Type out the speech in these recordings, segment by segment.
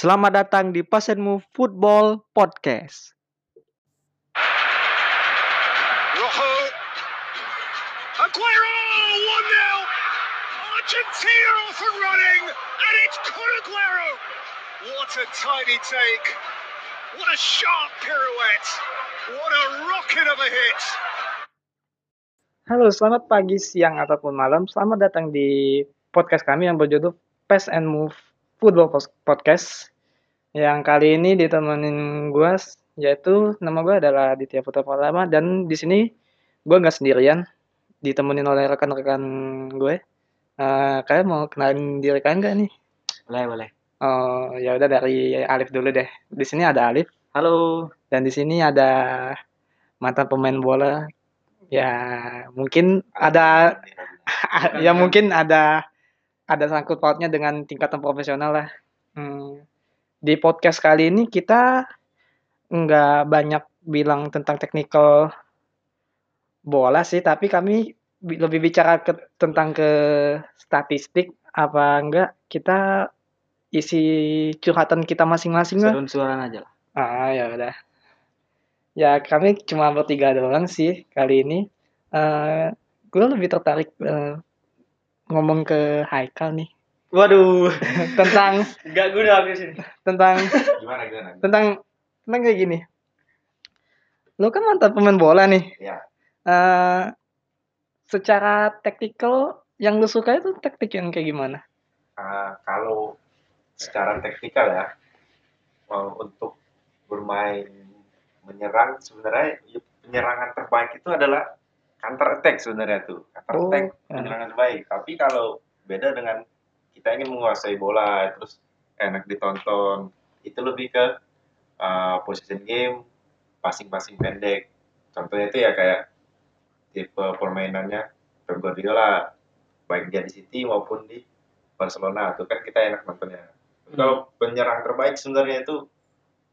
Selamat datang di Pass and Move Football Podcast. Aguero 1 0. Argentina off and running, and it's Kun Aguero. What a tiny take. What a sharp pirouette. What a rocket of a hit. Halo, selamat pagi, siang, ataupun malam. Selamat datang di podcast kami yang berjudul Pass and Move Football Podcast. Yang kali ini ditemenin gue, yaitu nama gue adalah Ditya Putra Pratama dan di sini gue nggak sendirian, ditemenin oleh rekan-rekan gue. Eh, kalian mau kenalin diri kalian nggak nih? Boleh, boleh. Oh, ya udah dari Alif dulu deh. Di sini ada Alif Halo. dan di sini ada mantan pemain bola. Ya, mungkin ada ya mungkin ada ada sangkut pautnya dengan tingkatan profesional lah. Hmm, Di podcast kali ini kita nggak banyak bilang tentang technical bola sih, tapi kami bi- lebih bicara ke, tentang ke statistik apa enggak kita isi curhatan kita masing-masing lah. Seru-seruan aja lah. Ah ya udah. Ya kami cuma bertiga doang sih kali ini. Eh gue lebih tertarik eh, ngomong ke Haikal nih Waduh. tentang Enggak guna habis ini. tentang gimana gimana tentang tentang kayak gini. Lo kan mantan pemain bola nih. ya Eh secara taktikal yang lu suka itu taktik yang kayak gimana? Ah, kalau secara teknikal ya mau untuk bermain menyerang sebenarnya ya, penyerangan terbaik itu adalah counter attack sebenarnya tuh counter Oh, attack ya. penyerangan terbaik tapi kalau beda dengan kita ingin menguasai bola terus enak ditonton. Itu lebih ke uh, position game passing-passing pendek. Contohnya itu ya kayak tipe permainannya Pep Guardiola baik dia di City maupun di Barcelona. Itu kan kita enak nontonnya. Tapi kalau penyerang terbaik sebenarnya itu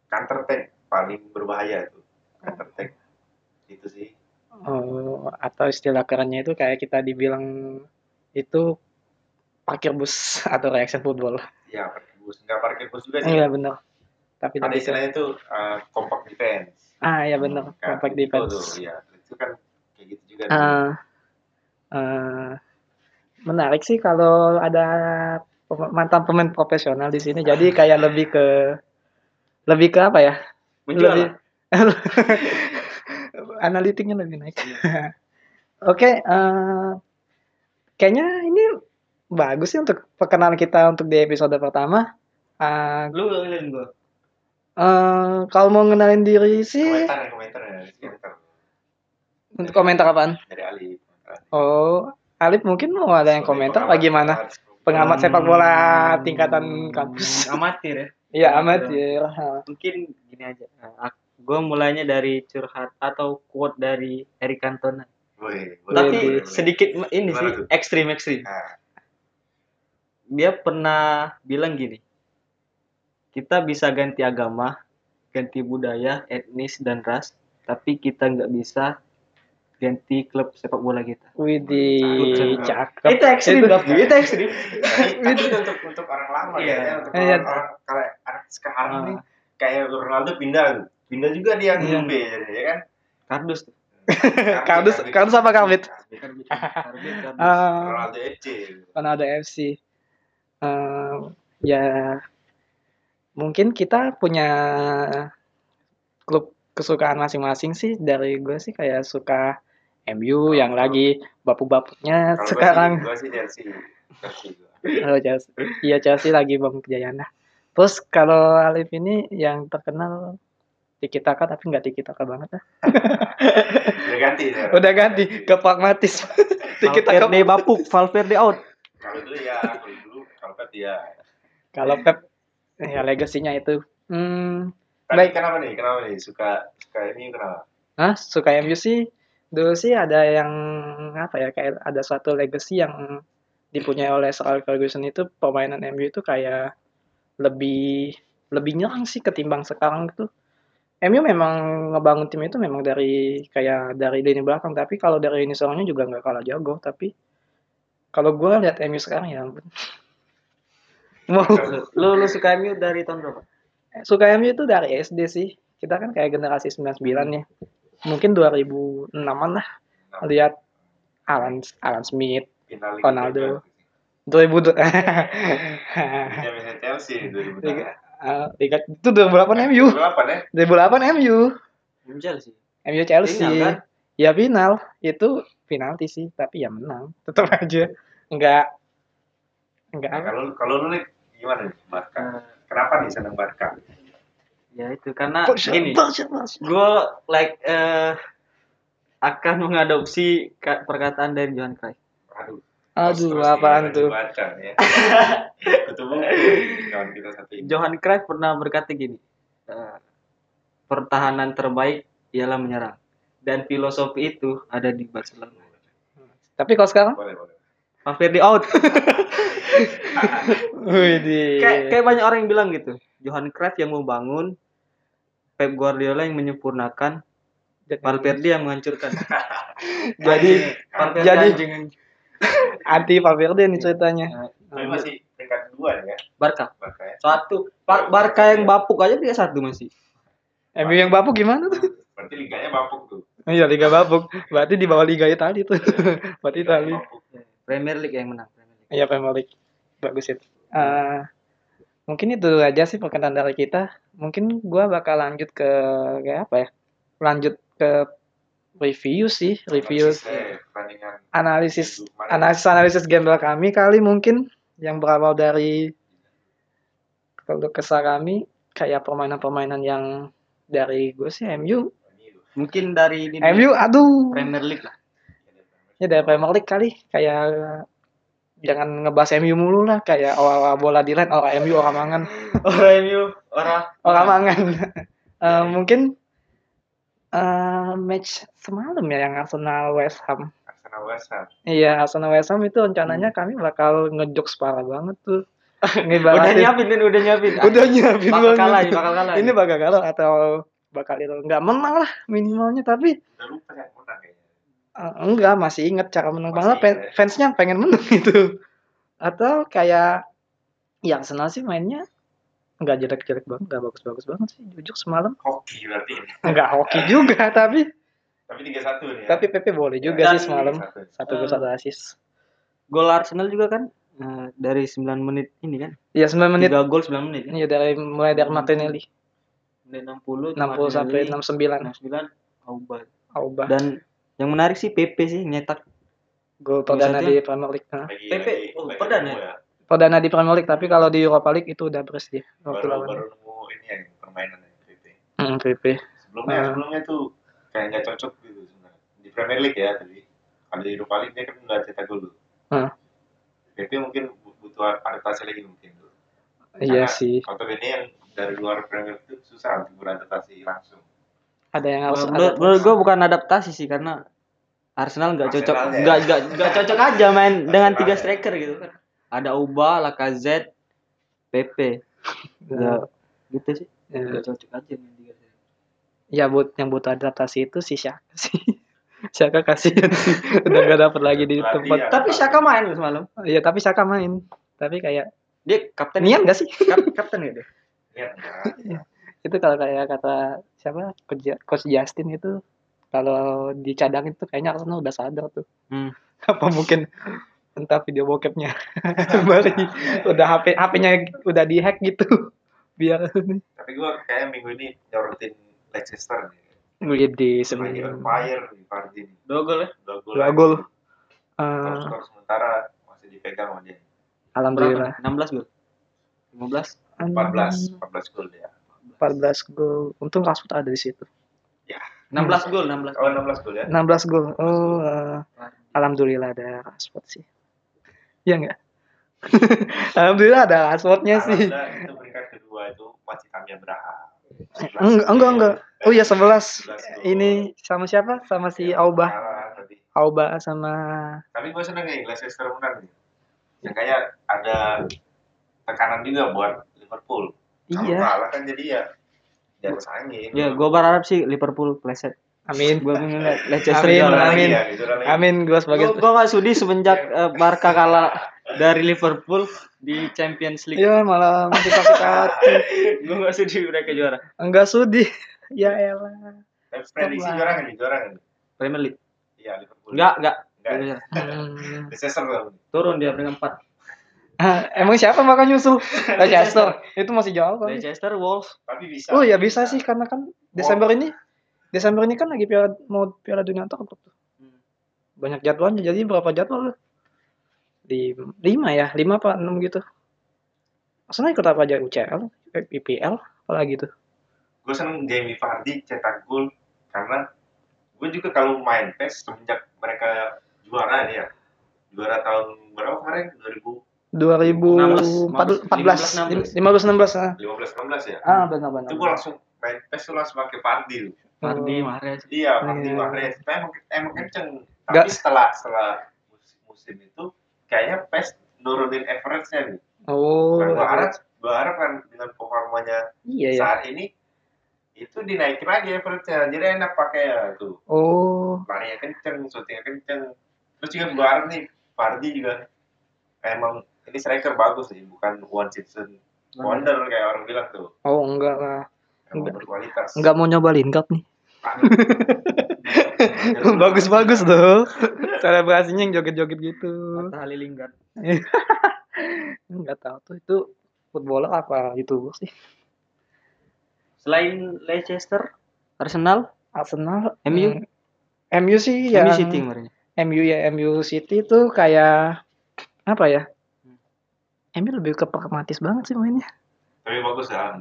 counter attack paling berbahaya itu. Counter attack. Itu sih. Oh, atau istilah kerennya itu kayak kita dibilang itu parkir bus atau reaction football. ya parkir bus nggak parkir bus juga sih Iya benar. Tapi ada ke- istilahnya itu uh, compact defense ah ya benar, Kan, compact itu defense. tuh, ya itu kan kayak gitu juga Ah, eh, menarik sih kalau ada mantan pemain profesional di sini. Jadi kayak lebih ke lebih ke apa ya? Menjual lebih analitiknya lebih naik. Oke, eh, kayaknya bagus sih untuk perkenalan kita untuk di episode pertama. Eh, Lu gak ngeliatin gua. eh, kalau mau ngenalin diri sih komentar ya komentar ya komentar untuk komentar apaan? dari Ali komentar. Oh, Alif mungkin mau ada yang komentar pengamat- bagaimana? Pengamat sepak bola tingkatan kampus. Amatir ya. Iya, amat ya. Mungkin gini aja. Nah, gue mulainya dari curhat atau quote dari Eric Cantona. Wih, boleh, Tapi boleh, boleh. sedikit ini Gimana sih ekstrim ekstrim. Nah, Dia pernah bilang gini. Kita bisa ganti agama, ganti budaya, etnis dan ras, tapi kita nggak bisa ganti klub sepak bola kita. Widih, cakep. Itu ekstrim, Itu- Davi. Itu ekstrim. tapi, itu untuk untuk orang lama Iya. ya, untuk Iya. orang, orang kalau anak sekarang Ah. ini kayak Ronaldo pindah pindah juga dia ke Iya. Juve jadi ya kan Kardus tuh. Kardus- kardus apa karbit? Karbit, karbit, kardus. Eh, Ronaldo FC Ronaldo FC. Eh, ya mungkin kita punya klub kesukaan masing-masing sih dari gue sih kayak suka MU yang lagi bapuk-bapuknya Kalau sekarang gue sih Chelsea Chelsea gua. Oh, Chelsea. Iya Chelsea lagi bapuk kejayaan dah. Terus kalau Alif ini yang terkenal Tiki Taka tapi nggak Tiki Taka banget dah. udah ganti ya. Udah ganti ke pragmatis. Tiki Taka. Valverde bapuk, Valverde out. kalau dulu ya kalau dulu Pep ya Kalau Pep ya legasinya itu. Hmm, tapi Baik. kenapa nih kenapa nih suka suka ini kenapa Hah, suka MU sih dulu sih ada yang apa ya kayak ada suatu legacy yang dipunyai oleh Sir Alex Ferguson itu permainan MU itu kayak lebih lebih nyerang sih ketimbang sekarang itu. MU memang ngebangun tim itu memang dari kayak dari lini belakang tapi kalau dari lini serangnya juga nggak kalah jago tapi kalau gue lihat MU sekarang ya ampun. Mau Lu lu suka MU dari tahun berapa? suka MU itu dari SD sih. Kita kan kayak generasi 99 ya. Mungkin 2006-an lah lihat Alan Alan Smith, Final Ronaldo. Champions. 2000 Champions Chelsea 2000. Liga, eh, itu 2008 MU. 2008 ya? 2008 MU. MU Chelsea. MU Chelsea. Final, kan? Ya final, itu penalti sih, tapi ya menang. Tetap aja enggak enggak Nah, kalau kalau lu nih gimana nih Barca? Eh, Kenapa nih seneng Barca? ya itu karena Barca, gini, gue like eh akan mengadopsi ka- perkataan dari Johan Cruyff. Aduh. Aduh, terus apaan tuh? Baca nih ya. Ketemu kawan kita satu ini. Johan Cruyff pernah berkata gini, eh, pertahanan terbaik ialah menyerang. Dan filosofi itu ada di Barcelona. Tapi kalau sekarang, Boleh, boleh. Valverde out. kayak kayak banyak orang yang bilang gitu. Johan Cruyff yang mau bangun, Pep Guardiola yang menyempurnakan, Valverde yang menghancurkan. jadi Valverde jadi- anjing. anti Valverde nih ceritanya. Eh, Tapi masih peringkat dua ya Barca Barca ya. satu. Bar- Barca yang bapuk aja dia satu masih. MU yang bapuk gimana tuh? Berarti liganya bapuk tuh. Iya Liga bapuk. Berarti di bawah Liga Italia tuh. Berarti Itali. Bapuk. Premier League yang menang. Premier League. Iya Premier League. Bagus itu. Eh, mungkin itu aja sih perkenalan dari kita. Mungkin gua bakal lanjut ke kayak apa ya? Lanjut ke review sih, review Analisis, eh, analisis analisis analisis gembel kami kali mungkin yang berawal dari kalau kesah kami kayak permainan-permainan yang dari gue sih MU Mungkin dari ini MU aduh Premier League lah. ya dari Premier League kali kayak jangan ngebahas MU mulu lah kayak orang bola di line orang MU orang mangan Orang MU, orang orang mangan Eh, mungkin eh, match semalam ya yang Arsenal West Ham Arsenal West Ham. iya Arsenal West Ham itu rencananya kami bakal ngejokes parah banget tuh udah Ngibaratin- nyiapin ini udah nyiapin. udah nyiapin bakal banget. kalah, ini bakal kalah. ini bakal kalah atau bakal itu nggak menang lah minimalnya tapi Udah lupa ya menang. Eh, enggak masih inget cara menang Masih malah inget ya? fansnya pengen menang gitu atau kayak ya Arsenal sih mainnya. Nggak jelek-jelek banget nggak bagus-bagus banget sih. Jujur semalam. Hoki berarti. Nggak hoki juga tapi Tapi 3-1 nih ya. tapi PP boleh juga Dan- sih semalam. 3-1. satu. Gol satu assist. Gol Arsenal juga kan? Eh, dari 9 menit ini kan. iya 9 menit. 3 gol 9 menit kan. iya dari mulai dari Martinelli. Menit 60, 60 sampai 69 69 Auba. Auba. Dan yang menarik sih PP sih nyetak gol perdana di Premier League Nah, lagi- oh, perdana nemu ya? perdana di Premier League tapi kalau di Europa League itu udah beres dia waktu Baru, lawan baru nemu ini ya permainan ya Pepe. Hmm, PP Sebelumnya Ah. sebelumnya tuh kayak nggak cocok gitu sebenarnya. Di Premier League ya tadi. Kalau di Europa League dia kan nggak cetak gol. tuh. Hmm. Pepe mungkin bu- butuh adaptasi lagi mungkin tuh. iya Karena sih Notabene yang dari luar Premier League itu susah untuk beradaptasi langsung. Ada yang harus Menurut, ada menurut gue bukan adaptasi sih karena Arsenal nggak cocok ya? nggak nggak nggak cocok aja main dengan tiga striker gitu kan. Ada Uba, Lacazette, Pepe. Ya, gitu sih. Ya. Nggak cocok aja main tiga striker. ya buat yang butuh adaptasi itu si Syaka sih Syaka kasihan sih udah gak dapet lagi di Berarti tempat ya. Tapi Saka main loh semalam. Iya tapi Syaka main tapi kayak Dia kapten. niat gak sih Kap- kapten ya dia? Lihat enggak? itu kalau kayak kata siapa coach, Justin itu kalau dicadangin tuh kayaknya Arsenal udah sadar tuh Hmm. apa mungkin entah video bokepnya Bari udah HP HP-nya udah dihack gitu biar Tapi gua kayak minggu ini nyorotin Leicester nih. Lagi seminggu fire di Vardy nih. Dua gol ya? Dua gol. dua gol Top Eh, skor sementara masih dipegang sama dia. alhamdulillah Berapa? 16 gol. 15. 14, 14 gol dia. 14 gol untung Rashford ada di situ 16 gol, 16. Oh 16 gol ya? 16 gol oh eh, alhamdulillah ada Rashford sih Iya enggak alhamdulillah ada Rashfordnya sih Alhamdulillah itu peringkat kedua itu masih kami Abraham. enggak enggak enggak oh iya 11 11 gol. ini sama siapa sama si Auba Kalah tadi. Auba sama Tapi gue seneng nih Leicester menang nih. Yang kayak ada tekanan juga buat Liverpool. Kalau iya kalah kan jadi ya ya bersaingin. Ya, gua berharap sih Liverpool pleset. amin Gua ngeliat Leicester Amin, juara. Lagi amin. ya, amin gua Gua, sebagai gua gak sudi semenjak eh, Barca kalah dari Liverpool di Champions League. Iya malah masih sakit hati. Gue gak sedih mereka juara. Enggak sudi. Ya elah. Prediksi juara nggak nih? Juara nggak nih? Premier League. Iya Liverpool. Enggak, enggak. Enggak. Enggak. Hmm. Leicester. Turun dia peringkat 4. Ah, Emang siapa bakal nyusul? Leicester. Itu masih jauh kali. Leicester, Wolves. Tapi bisa. Oh ya bisa sih karena kan Desember ini Desember ini kan lagi piala mau piala dunia antar klub tuh. Banyak jadwalnya jadi berapa jadwal? Di lima ya, lima apa enam gitu. Maksudnya ikut apa aja UCL, IPL, apalagi tuh. Gue seneng Jamie Vardy cetak gol karena gue juga kalau main PES semenjak mereka juara nih ya. Juara tahun berapa kemarin? 2014, 15, 15, 16 ah. 2015 16 ya. Ah benar benar. Itu gue langsung main PES tuh langsung pakai. Vardy, Oh. Mahrez. Iya, Vardy Iya. Mahrez. Emang emang kenceng. Tapi Nggak- setelah setelah musim, itu kayaknya PES nurunin average-nya nih. Oh. Nah, gue harap gue harap kan dengan performanya Iya ya. saat ini itu dinaikin lagi average-nya. Jadi enak pakai ya tuh. Oh. Larinya kenceng, syutingnya kenceng. Terus juga gue harap nih Vardy juga emang ini striker bagus sih, bukan one season wonder kayak orang bilang tuh. Oh enggak lah. Enggak. berkualitas. Enggak mau nyoba Lingard nih. Aduh. Bagus-bagus tuh. Selebrasinya yang joget-joget gitu. Kata Halilingard. Enggak tahu tuh itu footballer apa youtuber sih. Selain Leicester, Arsenal, Arsenal, MU? hmm, MU sih yang MU City kemarin. MU ya MU City tuh kayak apa ya? MU lebih ke pragmatis banget sih mainnya. Tapi bagus ya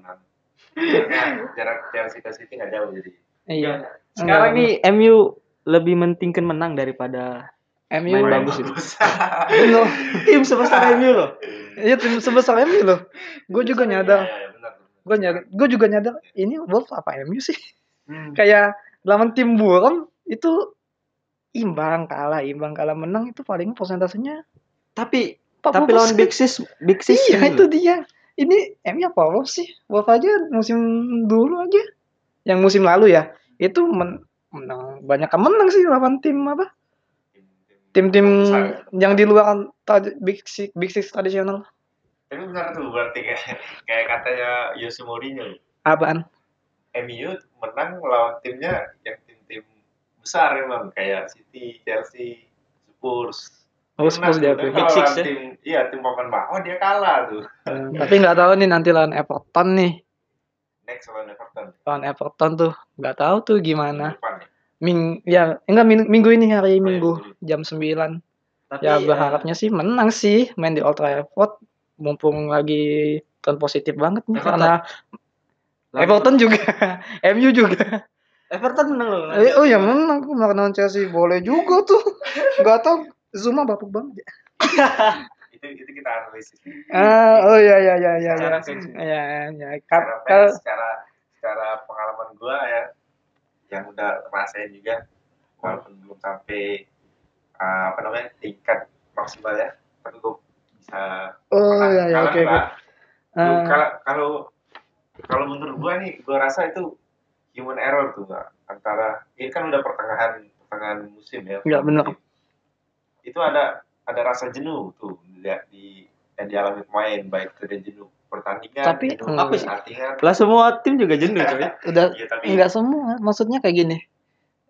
jarak Chelsea ke City nggak jauh jadi. Iya. Sekarang Enggak, nih MU lebih mentingkan menang daripada MU main Main bagus itu. Bener. tim sebesar MU loh. Iya tim sebesar MU loh. Gue juga Iya, nyadar. iya, iya. Gue nyadar. Gue juga nyadar. Ini Wolves apa MU sih? Hmm. Kayak lawan tim buram itu imbang kalah, imbang kalah menang itu paling persentasenya Tapi 40%. tapi lawan Big Six, Big Six Iya ini itu dia. Ini MU apa Wolves sih? Wolves aja musim dulu aja. Yang musim lalu ya. Itu men menang banyak yang menang sih lawan tim apa? Tim-tim yang di luar Big Six, Big Six tradisional. Tapi benar tuh berarti kayak, kayak katanya Jose Mourinho. Apaan? MU menang lawan timnya yang tim-tim besar emang kayak City, Chelsea, Spurs. Oh, Spurs. Tapi Big Six ya? tim, iya tim papan bawah dia kalah tuh. Eh, tapi nggak tahu nih nanti lawan Everton nih. Next lawan Everton. Lawan Everton tuh nggak tahu tuh gimana. Depan nih. Ming ya enggak ming- minggu ini hari Oh, iya, Minggu jam 9. Tapi Ya eh, berharapnya sih menang sih main di Old Trafford mumpung lagi tren positif banget nih Everton. karena Everton juga MU juga Everton menang loh. eh, oh ya menang melawan Chelsea boleh juga tuh nggak tahu Zuma bapuk banget ya Itu itu kita analisis. ah oh ya ya ya ya ya Secara fans. ya ya Secara Kal- fans, kal- secara secara pengalaman gua ya yang udah rasain juga walaupun belum sampai uh, apa namanya tingkat maksimal ya tapi bisa oh pernah ya ya kalah oke Ah, kalau kalau kalau menurut gua nih gua rasa itu human error tuh Mbak. antara ini kan udah pertengahan pertengahan musim ya Iya, benar. Itu ada ada rasa jenuh tuh dilihat di yang dialami pemain baik itu ada jenuh pertandingan Tapi, jenuh hmm. Lah semua tim juga jenuh coy. udah Iya, tapi nggak semua maksudnya kayak gini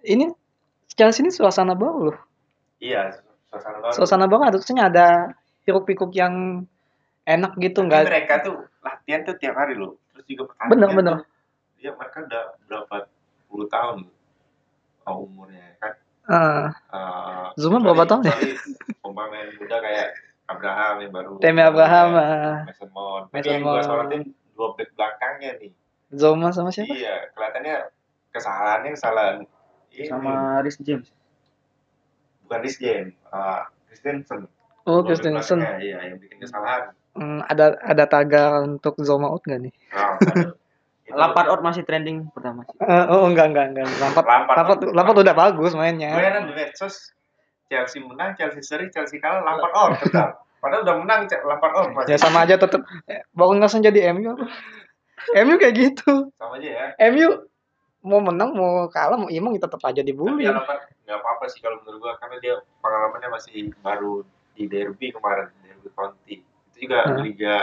ini Chelsea ini suasana baru loh iya suasana baru. suasana baru harusnya ada hiruk pikuk yang enak gitu nggak mereka tuh latihan tuh tiap hari loh terus juga pertandingan Bener, bener. tuh, ya mereka udah berapa puluh tahun oh, umurnya kan Eh, Zuma berapa tahun ya? pemain muda kayak Abraham yang baru Temi Abraham ah. Mason Mount tapi Mason yang gue Mount. sorotin dua back belakangnya nih Zoma sama siapa iya kelihatannya kesalahannya kesalahan ini Sama Rhys James. bukan Rhys James uh, Christensen oh Dua Christensen iya yang bikin kesalahan Hmm, ada ada tagar untuk Zoma out gak nih. Itu- Lampard out masih trending pertama sih. Eh, oh enggak enggak enggak Lampard Lampard. Lampard Lampard udah bagus mainnya di medsos Chelsea menang, Chelsea seri, Chelsea kalah, Lampard out tetap. Padahal udah menang, Cek, Lampard out ya sama aja tetep eh, baru nggak jadi MU apa MU kayak gitu Sama aja ya. MU mau menang mau kalah mau imbang tetap aja Tapi dibully ya Lampard nggak apa-apa sih kalau menurut gue karena dia pengalamannya masih baru di derby kemarin, derby Derby County. Itu juga Hmm. liga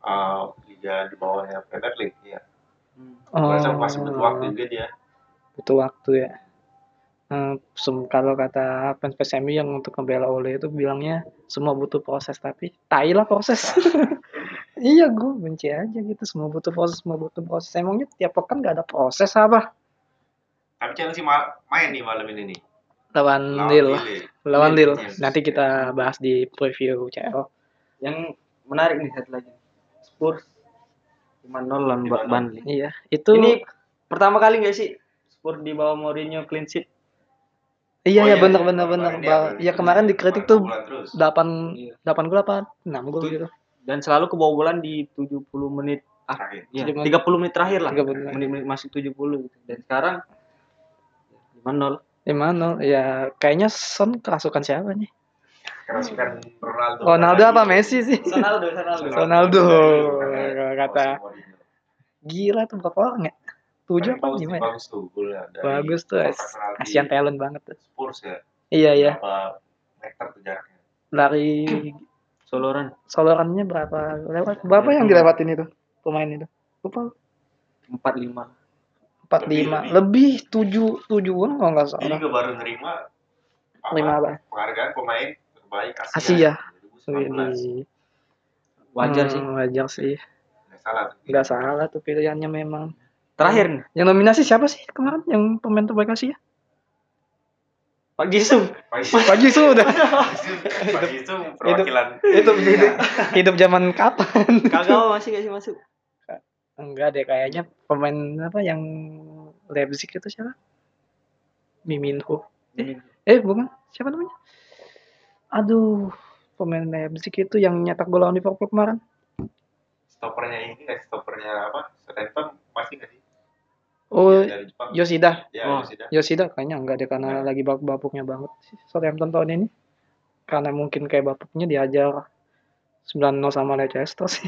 eh, liga di bawahnya Premier League ya. Hmm. Masa masih butuh waktu Oh, juga dia. butuh waktu ya. Eh, sem- kalau kata fans PSMU yang untuk ngebela Ole itu bilangnya semua butuh proses tapi tai lah proses. iya gue benci aja gitu semua butuh proses semua butuh proses emangnya tiap pekan gak ada proses apa Tapi Chelsea ma- main nih malam ini nih. lawan Lille. lawan yes. nanti kita bahas di preview CL Yang menarik nih satu lagi. Spurs 5-0 lawan 5-0. Burnley. iya itu Ini pertama kali nggak sih Spurs di bawah Mourinho clean sheet? iya Oh, ya iya, bener iya. bener bener Kemarin dia Ba- baru- ya kemarin dikritik tuh bulan terus. 8 Iya. 8 gol apa 6 gol gitu Dan selalu kebobolan di 70 menit ah, iya, 70 30 menit terakhir lah. 30 menit. Menit-menit masuk 70 gitu. Dan sekarang 5-0. Gimana ya kayaknya Son kerasukan siapa nih Kerasukan Ronaldo. Ronaldo apa Messi sih? Ronaldo, Ronaldo. Ronaldo. Kata- gila tuh berapa orang ya? Tujuh apa bagus, gimana? Bagus tuh dari bagus tuh Asian talent banget tuh. Spurs ya. iya iya. Berapa meter tuh jaraknya? lari Soloran. Solorannya berapa lewat? Berapa yang dilewatin itu pemain itu? Lupa 45. empat Lebih, lima. lebih. lebih tujuh tujuan kalau nggak salah. juga baru nerima lima apa? Penghargaan pemain terbaik Asia, Asia. 2019. Wih, Wajar hmm, sih. wajar sih Nggak salah tuh. nggak salah tuh pilihannya memang Terakhir nih, yang nominasi siapa sih kemarin yang pemain terbaik Asia Pak Jisung. Pak Jisoo udah Pak Yusuf perwakilan itu hidup, hidup zaman kapan Kagak masih gak sih masuk? Enggak deh kayaknya pemain apa yang Leipzig itu siapa? Miminho. Eh bukan, siapa namanya? Aduh, pemain Leipzig itu yang nyetak gol lawan Liverpool kemarin. stoppernya ini nggak stoppernya apa? Southampton masih nggak sih? Oh, Yang dari Jepang. Yoshida. Ya, Oh. Yoshida. Yoshida kayaknya enggak deh karena lagi bapuk-bapuknya banget sih Southampton tahun ini. Karena mungkin kayak bapuknya diajar 9-0 sama Leicester sih.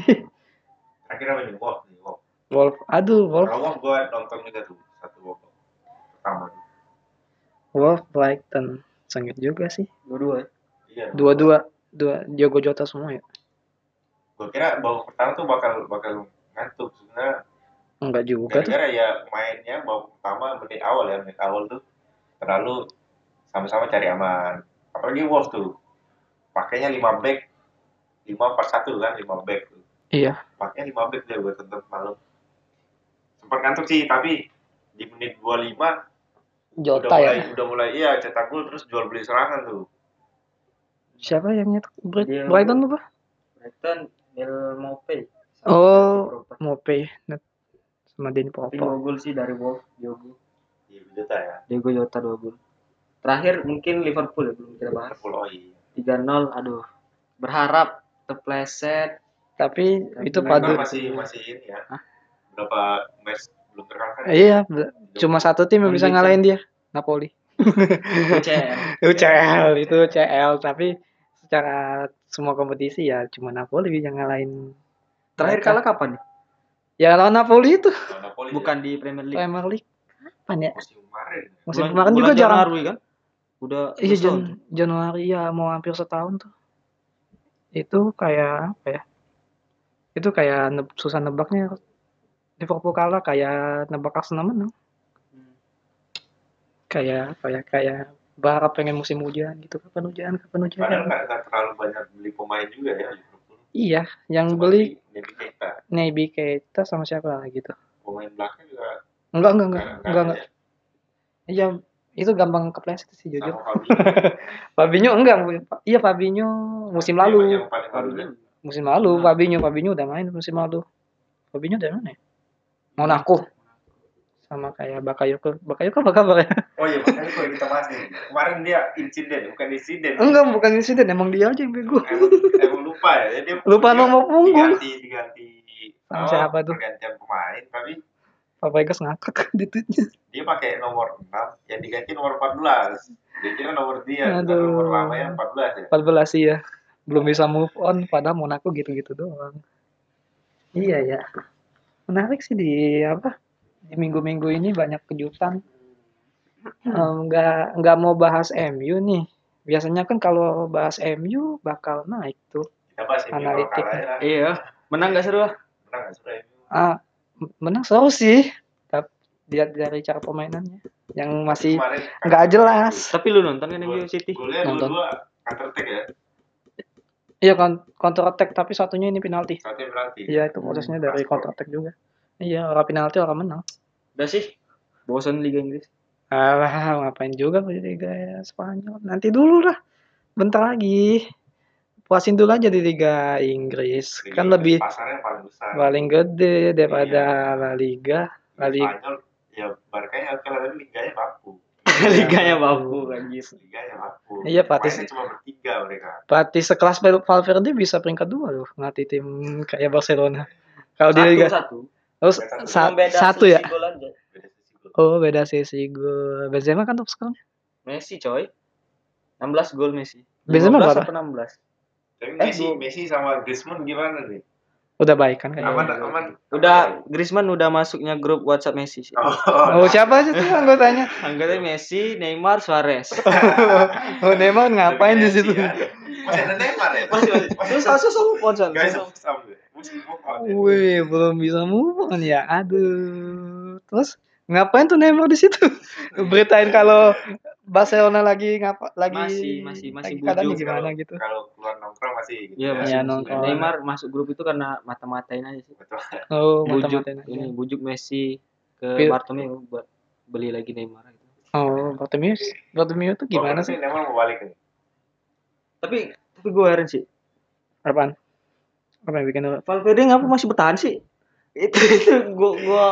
Terakhir apa nih? Wolf nih, Wolf. Wolf, aduh Wolf, Kalau Wolf gue nonton juga tuh satu Wolf. Pertama. Wolf Brighton. Sengit juga sih. Dua-dua. ya? Iya. Dua-dua, dua Diogo Jota semua ya. Gue kira babak pertama tuh bakal bakal ngantuk sebenarnya Enggak juga tuh. gara-gara ya mainnya babak pertama menit awal ya menit awal tuh terlalu sama-sama cari aman apalagi Wolf tuh pakainya 5 back 5 per 1 kan 5 back tuh Iya. pakainya 5 back dia buat tonton malam sempat ngantuk sih tapi di menit 25 udah Jota mulai ya. udah mulai iya cetak gol terus jual beli serangan tuh Siapa yang nyetak Bright- Dia- Brighton lupa? Brighton El Mope. Oh, Mope net sama Denny Popo. dua gol sih dari Wolf, Diogo. di Juta ya Diogo Jota dua gol. Terakhir mungkin Liverpool ya belum kita bahas. Liverpool oh iya 3-0 aduh. Berharap terpleset. Tapi itu padu. Masih masih ini ya berapa match belum terkalahkan Iya, cuma satu tim yang bisa ngalahin dia, Napoli. UCL. UCL itu UCL tapi secara semua kompetisi ya cuma Napoli yang ngalahin. Terakhir kalah kapan? Ya lawan Napoli itu Lawan Napoli Bukan di Premier League. Premier League. Kapan ya? ya, musim kemarin Musim kemarin juga jarang. Januari kan? Udah Iya Jan. Januari ya mau hampir setahun tuh. Itu kayak apa ya? Itu kayak ne- susah nebaknya. Liverpool kalah kayak nebak Arsenal menang. Hmm. Kayak kayak kayak berharap pengen musim hujan gitu. Kapan hujan? Kapan hujan? padahal nggak terlalu banyak beli pemain juga ya Iya, yang Cuma beli Naby Keita sama siapa lagi tuh? pemain belakang juga Enggak, enggak, enggak. nggak- Enggak, nggak enggak. Iya, itu gampang kepleset sih jujur. Fabinho Fabinho enggak, iya Fabinho musim Yang- lalu. yang paling. Musim lalu Nah. Fabinho, Fabinho udah main musim lalu. Fabinho dari mana ya? Monaco. Sama kayak Bakayoko. Bakayoko apa kabar ya? Oh iya, makanya kalau kita bahas nih. Kemarin dia insiden, bukan insiden. Enggak, bukan insiden, emang dia aja yang bego. Emang, emang lupa ya. Dia, Lupa dia nomor punggung. Diganti, diganti. Sama oh, siapa tuh? Pergantian pemain, tapi Fabregas ngakak di tweetnya. dia pakai nomor 6, yang diganti nomor 14. Dia kira nomor dia, Aduh. nomor lamanya 14 ya. 14 sih ya. Belum bisa move on padahal Monaco gitu-gitu doang. Iya ya. Menarik sih di apa? Di minggu-minggu ini banyak kejutan. Em, Nggak nggak mau bahas MU nih biasanya kan kalau bahas MU bakal naik tuh. Kalau Analitik. ya. Iya, menang gak seru lah. Menang nggak sudah MU? Ah, menang seru sih. Tapi lihat dari cara permainannya yang masih nggak jelas. Tapi lu nonton kan MU City? Nonton. dua-dua counter attack ya. Iya kan counter attack tapi satunya ini penalti. Satunya berarti. Iya itu prosesnya dari counter attack juga. Iya orang penalti orang menang. Udah sih. Bosan Liga Inggris. Alah ngapain juga di Liga Spanyol. Nanti dulu lah. Bentar lagi. Puasin dulu aja di Liga Inggris. Liga Kan Inggris lebih pasarnya paling besar. paling gede daripada Iya. La Liga. La Liga. Spanyol ya Barkanya kalau tapi liganya baku. Liganya babu anjir. Liganya baku. Iya, pelatih- cuma bertiga mereka. Pelatih sekelas Val- Valverde bisa peringkat dua loh ngelatih tim kayak Barcelona. Kalau di Satu, Liga satu. Terus Satu. sa- satu ya. Oh beda sisi gol. Benzema kan top skornya. Messi coy. 16 gol Messi. Benzema 15 berapa? apa 16? Tapi Eh, Messi, gua- Messi sama Griezmann gimana nih? Udah baik kan kayaknya. Aman, aman. Udah Griezmann udah masuknya grup WhatsApp Messi sih. Oh, Oh siapa aja tuh anggotanya? Anggotanya Messi, Neymar, Suarez. Oh Neymar ngapain di situ? ya? Masih ada Neymar ya? Masih masih. Terus harusnya sama Ponson. Guys, sama ya. Wih belum bisa move on ya. Aduh. Terus ngapain tuh Neymar di situ? Beritain kalau Barcelona lagi ngapa lagi Masih, masih, masih lagi keadaannya bujuk gimana Kalau- gitu. Kalau keluar nongkrong masih gitu Iya, ya. masih. Masih. nongkrong. Neymar masuk grup itu karena mata-matain aja sih. Betul. Oh Bujuk mata-matain aja. ini bujuk Messi ke Pil- Bartomeu buat beli lagi Neymar gitu. Oh Bartomeu Bartomeu tuh gimana Oh, sih? Neymar mau balik nih. Tapi tapi gue heran sih. Apaan? Apa yang bikin lu- Valverde ngapa masih bertahan sih? Itu itu gua gua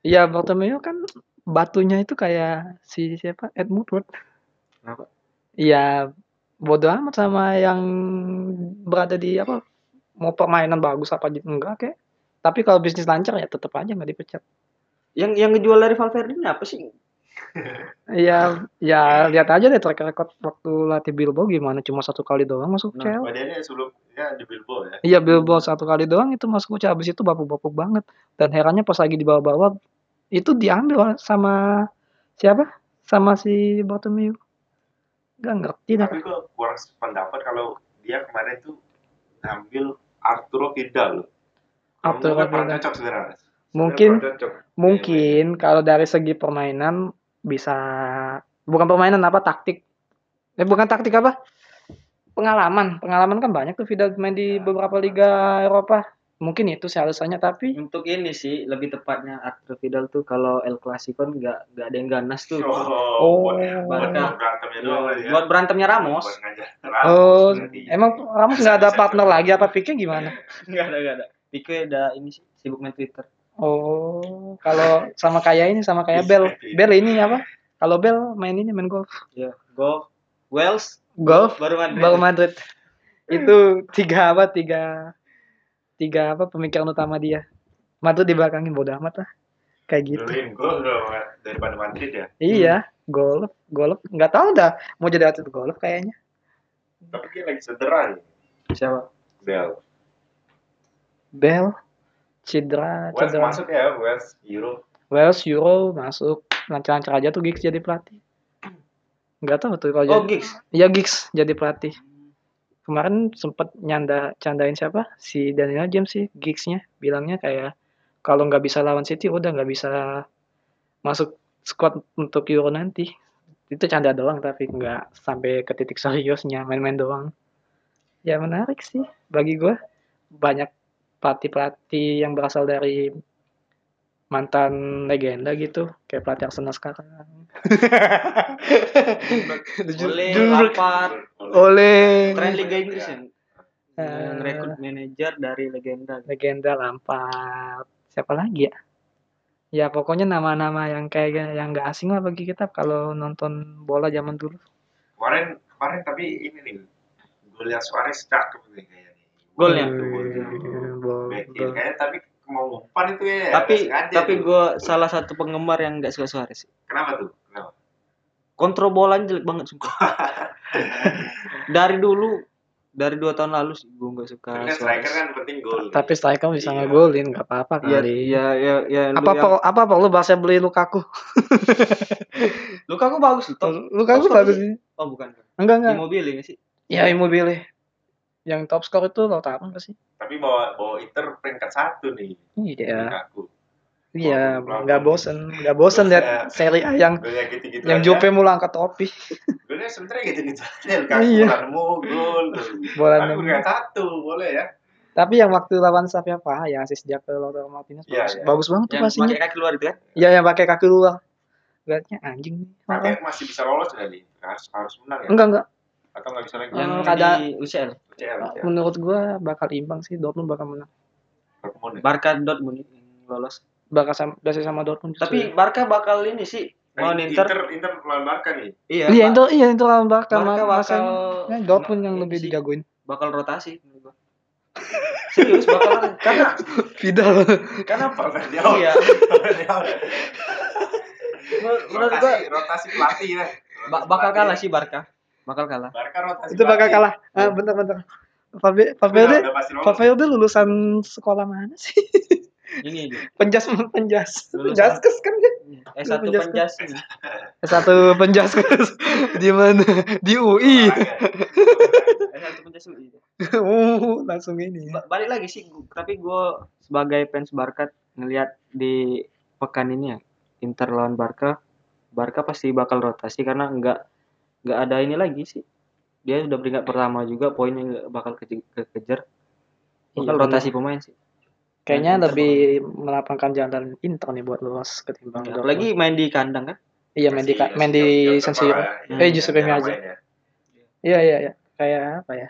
Iya Bartomeu kan batunya itu kayak si siapa Ed Woodward. Kenapa? Iya bodo amat sama yang berada di apa mau permainan bagus apa enggak kayak. Tapi kalau bisnis lancar ya tetap aja nggak dipecat. yang yang ngejual dari Valverde ini apa sih? Iya, ya lihat aja deh track record waktu latih Bilbao gimana cuma satu kali doang masuk Nah, CL. Oh, dia ini sebelumnya di Bilbao ya. Iya Bilbao satu kali doang itu masuk CL habis itu bapuk-bapuk banget. Dan herannya pas lagi di bawah-bawah itu diambil sama siapa? Sama si Bartomeu. Gak ngerti dah. Tapi gue kurang pendapat kalau dia kemarin tuh ngambil Arturo Vidal Arturo Vidal. cocok sebenarnya. Mungkin mungkin kalau dari segi permainan bisa bukan permainan apa taktik. Eh bukan taktik apa? Pengalaman. Pengalaman kan banyak tuh Vidal main di beberapa liga Eropa. Mungkin itu sih alasannya tapi Untuk ini sih lebih tepatnya Arturo Vidal tuh kalau El Clasico kan nggak nggak ada yang ganas tuh. Oh, Oh. buat, berantemnya doang lah ya. Buat berantemnya Ramos. Ngajak Oh, emang Ramos nggak ada partner lagi apa pikir gimana? Enggak ada enggak ada. Pique ada ini sih sibuk main Twitter. Oh, kalau sama kayak ini sama kayak Bel. Bel ini apa? Kalau Bel main ini main golf. Ya, golf, Wales, Golf baru Madrid. baru Madrid. Itu tiga apa? Tiga tiga apa pemikiran utama dia. Madrid di belakangin bodoh amat lah. Kayak gitu. Duluin gol dong daripada Madrid ya. Iya, golf, golf. Nggak tahu dah mau jadi atlet golf kayaknya. Tapi dia lagi cedera nih. Siapa? Bel. Bel cedera, West cedera. masuk ya, West Euro. Wales Euro masuk lancar-lancar aja tuh Giggs jadi pelatih. Nggak tahu tuh kalau Oh, jadi. Giggs. Iya Giggs jadi pelatih. Kemarin sempet nyanda candain siapa? Si Daniel James sih Giggsnya bilangnya kayak kalau nggak bisa lawan City udah nggak bisa masuk squad untuk Euro nanti. Itu canda doang tapi nggak sampai ke titik seriusnya main-main doang. Ya menarik sih bagi gua banyak pelatih-pelatih yang berasal dari mantan legenda gitu kayak pelatih Arsenal sekarang. Oleh. Lampard, Oleh tren Liga Inggris ya. Eh. Yang rekrut manajer dari legenda. legenda Lampard siapa lagi ya ya pokoknya nama-nama yang kayak yang nggak asing lah bagi kita kalau nonton bola zaman dulu Kemarin kemarin tapi ini nih. Gue lihat Suarez cakep nih kayaknya nih. Golnya. Kayaknya tapi mau umpan itu ya. Tapi nggak sengaja tapi tuh. gue salah satu penggemar yang nggak suka Suarez. Kenapa tuh? Kenapa? Kontrol bolanya jelek banget sumpah. dari dulu dari dua tahun lalu sih gue nggak suka Tapi kan striker Suarez. kan penting gol. Tapi striker bisa Iya. ngegolin, nggak apa-apa ya kali. ya ya ya lu apa yang- perlu apa perlu bahasa beli Lukaku? Lukaku bagus loh Lukaku bagus sih. sih. oh bukan Enggak enggak. Immobile nggak sih Ya Immobile. Yang top skor itu Lautaro nggak sih? Tapi bawa bawa Inter peringkat satu nih. Iya. Aku. Iya, nggak bosen, nggak bosen lihat Iya. seri A yang Golnya gitu-gitu yang aja. Juve mulu angkat topi. Golnya sebenarnya gitu-gitu aja. Lukaku Iya. bola nemu gol. Bola Tapi nemu. peringkat satu boleh ya. Tapi yang waktu lawan siapa ya asis dia ke Lautaro Martinez Iya, bagus, iya. bagus banget tuh yang pastinya. pakai kaki keluar itu kan Iya yang pakai kaki luar. Lihatnya anjing nih. Tapi masih bisa lolos nih? Harus harus menang ya? Enggak enggak. Atau nggak bisa lagi? yang kada- di UCL UCL, UCL. Menurut gua bakal imbang sih Dortmund bakal menang. Dortmund ya? Barca Dortmund yang lolos Bakal sama Dasi sama Dortmund. justru. tapi Barca bakal ini sih mau Eh, Inter, Inter Inter lawan Barca nih. iya iya Ba- itu iya itu lawan Barca, Barca bakal. Ya, Dortmund yang ini lebih dijagoin. bakal rotasi menurut gua. serius bakal karena Vidal. karena Valverde iya menurut gua rotasi, rotasi pelatih ya. ba- bakal kalah sih Barca bakal kalah Barca rotasi itu bakal kalah. Ah, bentar bentar. Valverde. Valverde lulusan sekolah mana sih? ini aja Penjas penjas. Penjaskes kan dia. S1 Penjas- penjas ini. Satu penjaskes di mana? Di UI. Olahraga. S1 penjas UI. Uh, langsung ini. Ba- balik lagi sih tapi gue sebagai fans Barca ngelihat di pekan ini ya Inter lawan Barca Barca pasti bakal rotasi karena nggak nggak ada ini lagi sih dia sudah peringkat pertama juga poinnya nggak bakal keje- kekejar bakal Iya, rotasi pemain sih Kayaknya Inter lebih melapangkan jalan Inter nih buat lolos ketimbang Dortmund. apalagi main di kandang kan Iya main di Masih- main di San Siro. terbawa ya. Eh, Meazza. main ya. Iya iya iya. Kayak apa ya?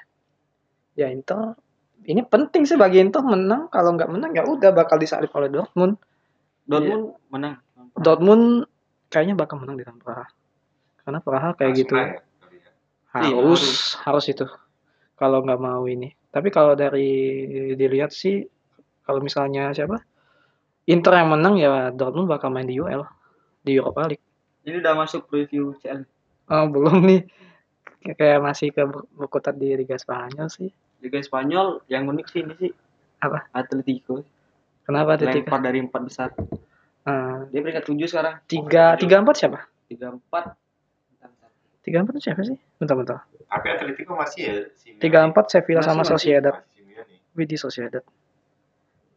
Ya Inter ini penting sih bagi Inter menang. Kalau nggak menang ya udah bakal disalip oleh Dortmund. Dortmund menang Dortmund kayaknya bakal menang di Praha. Karena Praha kayak Harus gitu ya, ya. Iya, harus harus itu. Kalau nggak mau ini. Tapi kalau dari dilihat sih kalau misalnya siapa? Inter yang menang ya Dortmund bakal main di UL di Europa League. ini udah masuk preview CL Oh, belum nih. Kayak masih ke berkutat di Liga Spanyol sih. Liga Spanyol yang unik sih ini sih Apa? Atletico Kenapa Atletico? lempar dari empat besar Eh, dia peringkat tujuh sekarang tiga tiga empat siapa? tiga empat Tiga empat siapa sih? Bentar bentar. Tapi Atletico masih ya. Tiga empat Sevilla Masih, sama masih. Sociedad. Masih. Widih Sociedad.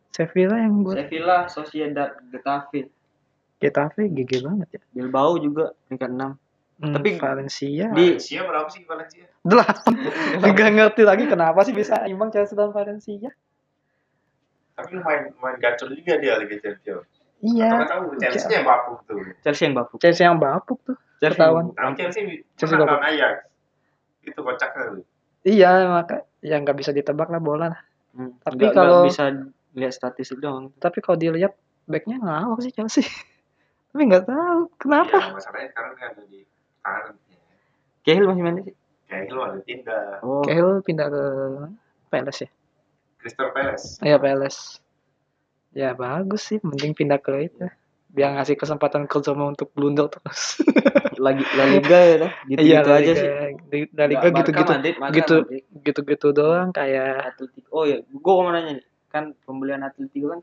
Sevilla yang gue Sevilla, Sociedad, Getafe, Getafe GG banget ya. Bilbao juga peringkat 6. Hmm, Tapi- Valencia Di- Valencia berapa sih Valencia? delapan. Gak ngerti lagi kenapa sih bisa imbang Chelsea dan Valencia. Tapi main main gacor juga dia Liga Champions. Iya. Tahu Chelsea yang bapuk tuh. Chelsea yang bapuk. Chelsea yang bapuk tuh. Chelsea Ketahuan. yang Tapi bapuk. Chelsea Chelsea bapuk. Ajax. Itu kocaknya tuh. Iya maka yang nggak bisa ditebak lah bola. lah. Hmm. Tapi Nggak- kalau- nggak bisa lihat statistik doang. Tapi kalau dilihat backnya ngawur sih Chelsea. Tapi nggak tahu kenapa. Iya, masalahnya sekarang kan ada di kanan. Cahill masih main sih. Lu ada pindah. Oh, Cahill pindah ke Palace ya. Crystal Palace. Iya Palace. Ya bagus sih, mending pindah ke itu. Biar ngasih kesempatan ke Zoma untuk blunder terus. lagi La Liga ya dah. Gitu, Iya, gitu aja sih. La Liga gitu-gitu. Gitu. Gitu-gitu doang kayak Atletico. Oh ya, gua mau nanya nih. Kan pembelian Atletico kan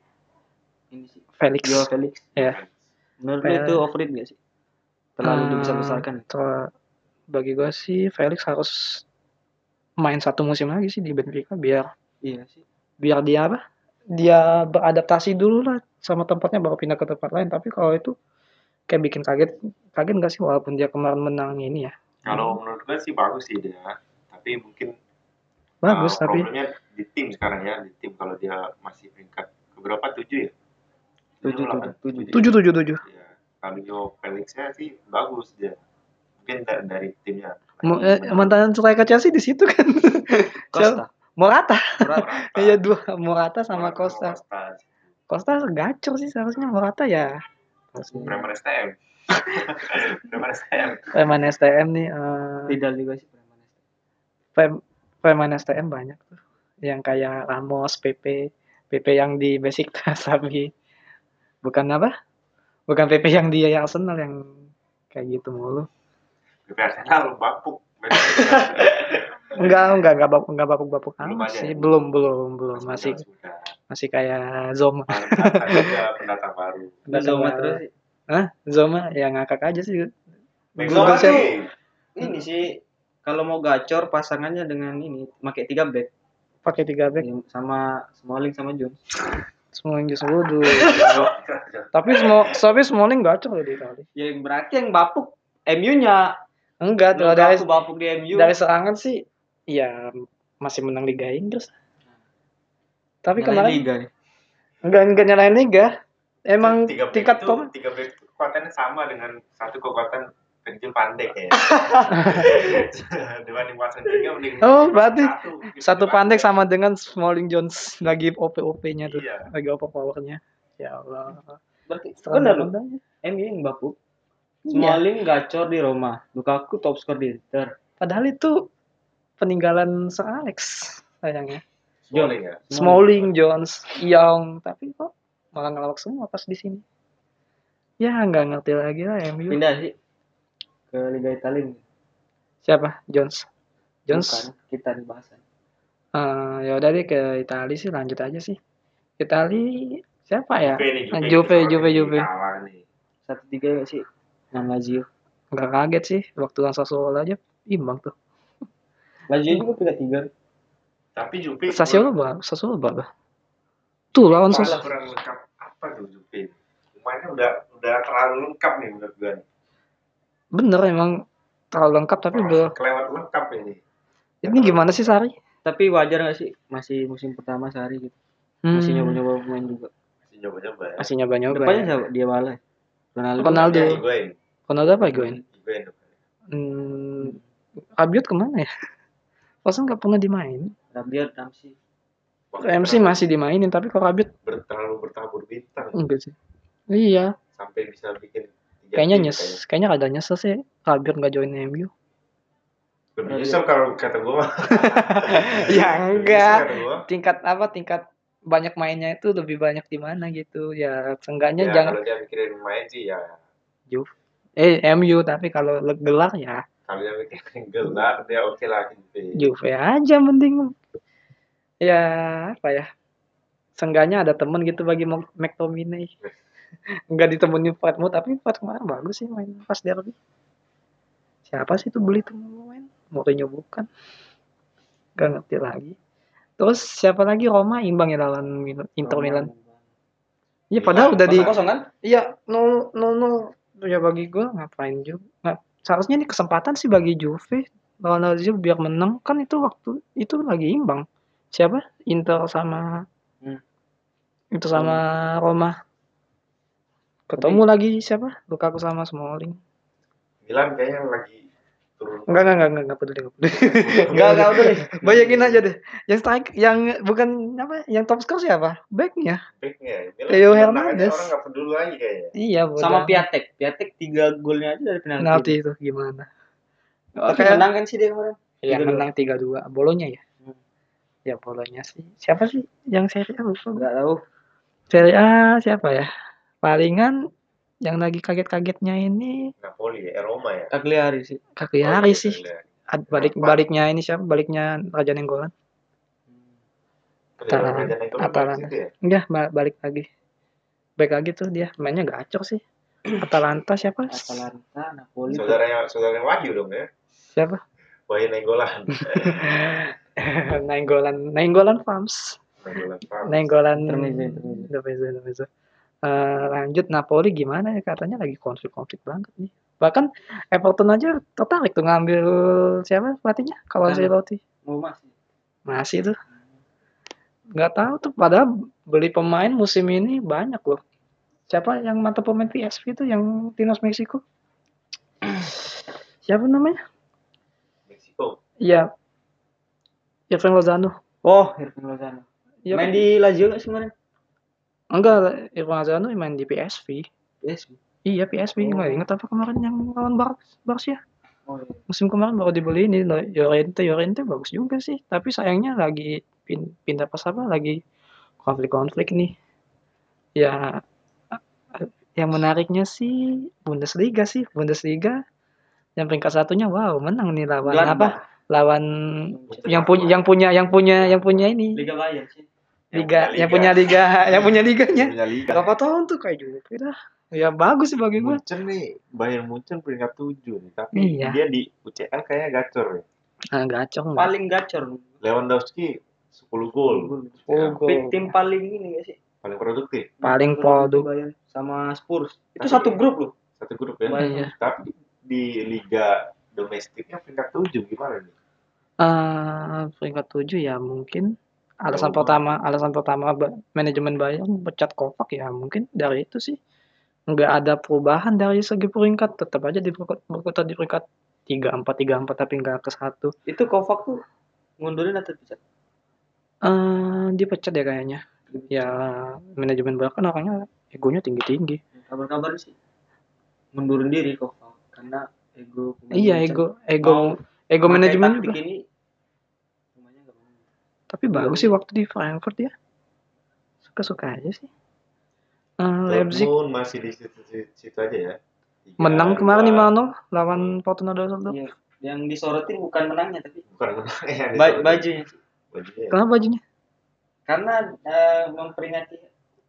ini sih. Felix. Joao Felix. Ya. Menurut lu Fel- itu overrated gak sih? Terlalu Hmm, dibesar-besarkan. ter- bagi gua sih Felix harus main satu musim lagi sih di Benfica biar Iya sih. biar dia apa? Dia beradaptasi dulu lah sama tempatnya baru pindah ke tempat lain. Tapi kalau itu kayak bikin kaget, kaget nggak sih walaupun dia kemarin menang ini ya? Kalau menurut gue sih bagus sih dia. Tapi mungkin Bagus uh, tapi problemnya di tim sekarang ya. Di tim kalau dia masih peringkat keberapa tujuh ya? Tujuh, tujuh, tujuh tujuh tujuh. Ya. Kalau Joao Felixnya sih bagus dia. Mungkin da- dari timnya. Eh, mantan striker Chelsea di situ kan. Costa. Morata. Morata. Iya dua Morata sama Morata Costa. Costa. Costa gacor sih seharusnya Morata ya. Bremen STM. Bremen STM. Preman STM nih eh Tidak juga sih. Prem- Preman STM banyak tuh. Yang kayak Ramos, PP, PP yang di Besiktas tapi bukan apa? Bukan PP yang di Arsenal yang kayak gitu mulu. BP Arsenal bapuk. Enggak, enggak, enggak bapuk, enggak bapuk-bapuk Belum amat ada sih. ya? Belum, belum, belum. Mas Masih masih kayak Zoma. Pendatang baru. Zoma terus sih. Hah? Zoma ya ngakak aja sih. Zoma tuh ini sih kalau mau gacor pasangannya dengan ini pakai tiga back pakai tiga back sama Smalling sama Jones. semua yang Wudu. tapi semua tapi Smalling gacor loh di Itali. Ya yang berarti yang bapuk MU-nya. Enggak, kalau dari bapuk di MU. dari serangan sih ya masih menang Liga Inggris. Tapi Nyalain kemarin Liga nih. enggak enggak nyalain Liga. Emang tiga tingkat itu, pom tiga back kekuatannya sama dengan satu kekuatan kecil pandek ya. Dibanding Watson tiga mending Oh, berarti gitu. satu pandek sama dengan Smalling Jones lagi OP-OP-nya tuh. Iya. Lagi overpowernya. Ya Allah. Berarti benar loh. MU yang bapuk. Iya. Smalling gacor di Roma. Lukaku top skor di Inter. Padahal itu peninggalan Sir Alex sayangnya. Smalling ya. Smalling, Jones, Young, tapi kok malah ngelawak semua pas di sini. Ya nggak ngerti lagi lah MU. Pindah sih ke Liga Italia. Siapa? Jones. Jones. Bukan, kita di bahasan. Eh, ya udah deh ke Italia sih lanjut aja sih. Italia siapa ya? Juve nih, Juve. Juve. Satu tiga gak sih? Yang Lazio. Nggak kaget sih waktu lawan Sassuolo aja imbang tuh. Lazio juga tiga tiga. Tapi Juve Sassuolo berapa? Sassuolo berapa? Tuh lawan malah Sassuolo. kurang lengkap apa tuh Juve. Pemainnya udah udah terlalu lengkap nih menurut gue. Bener emang terlalu lengkap tapi belum. kelewat lengkap ini. Ini gimana sih Sari? Tapi wajar gak sih? Masih musim pertama sehari gitu. Hmm, Masih nyoba-nyoba pemain juga. Masih nyoba-nyoba ya. masih nyoba-nyoba. Depannya ya. siapa? Dia malah. Ronaldo. Ronaldo. Ronaldo apa Higuain? Higuain. Hmm, Rabiot ke mana ya? Pasan nggak pernah dimain. Rabiot, Ramsey. MC masih dimainin tapi kalau Rabiot ber, terlalu bertabur bintang enggak sih. Iya, sampai bisa bikin kayaknya nyes, kayaknya ada nyesel sih Rabiot nggak join MU. Lebih nyesel kalau kata gue ya enggak. Tingkat apa? Tingkat banyak mainnya itu lebih banyak di mana gitu. Ya seenggaknya Ya, jangan kalau dia mikirin main sih ya eh MU tapi kalau gelar ya kalau mikirin gelar dia oke lah gitu. Juve aja mending. Ya apa ya? Seenggaknya ada temen gitu bagi McTominay. Enggak ditemenin Fatmo tapi Fat kemarin bagus sih main pas derby. Siapa sih itu beli tuh main? Mourinho bukan. Gak ngerti lagi. Terus siapa lagi Roma imbang ya lawan Inter Milan. Iya padahal udah di kosong kan? Iya, nol nol nol. Ya bagi gua ngapain juga? Nggak, seharusnya ini kesempatan sih bagi Juve lawan Lazio biar menang kan itu waktu itu lagi imbang. Siapa? Inter sama Hmm. Inter sama Roma. Ketemu lagi siapa? Lukaku sama Smalling. Milan kayaknya lagi turun. Enggak enggak enggak enggak, enggak peduli enggak peduli. Enggak, enggak udah deh. Bayangin aja deh. Yang strike yang bukan apa? Yang top score siapa? Backnya. Backnya. Theo Hernandez. Orang nggak peduli lagi kayaknya. Iya, Sama bodoh. Piatek. Piatek tiga golnya aja dari penalti. penalti itu gimana? Tapi Oke. menang kan sih dia kemarin. Yang 3-2. menang 3-2. Bolonya ya? Hmm. Ya bolonya sih. Siapa sih yang Serie A lupa gue. Enggak tahu. Serie A siapa ya? Palingan yang lagi kaget-kagetnya ini Napoli ya, eh, Roma ya. Cagliari sih. Cagliari Oh, sih. Cagliari. Ad- Balik baliknya ini siapa? Baliknya Raja Nenggolan. Atalanta. Atalanta. ya? Ba- balik lagi. Balik lagi tuh dia. Mainnya gacor sih. Atalanta siapa? Atalanta, Napoli. Saudaranya saudaranya Wahyu dong ya. Siapa? Wahyu Nenggolan. Nenggolan, Nenggolan Farms. Nenggolan. paham. Nenggolan intermezzo. Intermezzo, intermezzo. Eh, lanjut Napoli gimana ya katanya lagi konflik-konflik banget nih. Bahkan Everton aja tertarik tuh ngambil siapa pelatihnya? Kalau Kan. Ancelotti. Mau masih. Masih tuh. Nggak tahu tuh padahal beli pemain musim ini banyak loh. Siapa yang mantap pemain PSV itu yang timnas Meksiko? Siapa namanya? Meksiko. Iya. Irving Lozano. Oh, Irving Lozano. Iya, Main di Lazio nggak sih kemarin? Enggak, Irfan Lozano main di PSV. Yes. Iya PSV, Oh. nggak inget apa kemarin yang lawan Bar Barca. Oh, iya. Musim kemarin baru dibeli ini Llorente, Llorente bagus juga sih. Tapi sayangnya lagi pin- pindah pas apa lagi konflik-konflik nih. Ya yang menariknya sih Bundesliga sih, Bundesliga yang peringkat satunya wow menang nih lawan Gladbach. apa? lawan yang punya yang punya yang punya yang punya ini Liga Bayern sih. Liga yang Yang punya liga yang punya liganya punya liga berapa tahun tuh kayak Juve dah ya bagus sih bagi gue Munchen nih Bayern Munchen peringkat 7 nih tapi Iya. dia di UCL kayaknya gacor ya nah gacor? Paling gacor. Lewandowski 10 gol Oh, Tapi gol. tim paling ini gak sih? paling produktif paling produk Bayern sama Spurs. Itu Tapi- satu grup loh. satu grup ya Bayern. Iya. tapi di liga domestiknya peringkat 7 gimana nih Eh, peringkat tujuh ya mungkin alasan Jauh pertama alasan pertama manajemen Bayern pecat Kovac ya mungkin dari itu sih. Nggak ada perubahan dari segi peringkat tetap aja di berkutat di peringkat tiga empat tiga empat tapi nggak ke satu. Itu Kovac tuh ngundurin atau dipecat? eh dipecat ya kayaknya. Ya manajemen Bayern kan orangnya egonya tinggi tinggi Kabar-kabar sih ngundurin diri Kovac karena ego iya ego ego ego manajemen ini. Tapi bagus sih waktu di Frankfurt ya suka suka aja sih Eh, Leipzig masih di situ, situ aja ya Tiga, menang kemarin dua. 5-0 lawan Fortuna Düsseldorf Iya. Yang disorotin bukan menangnya tapi bukan menang ya ba- bajunya. bajunya ya. kenapa bajunya Karena eh, memperingati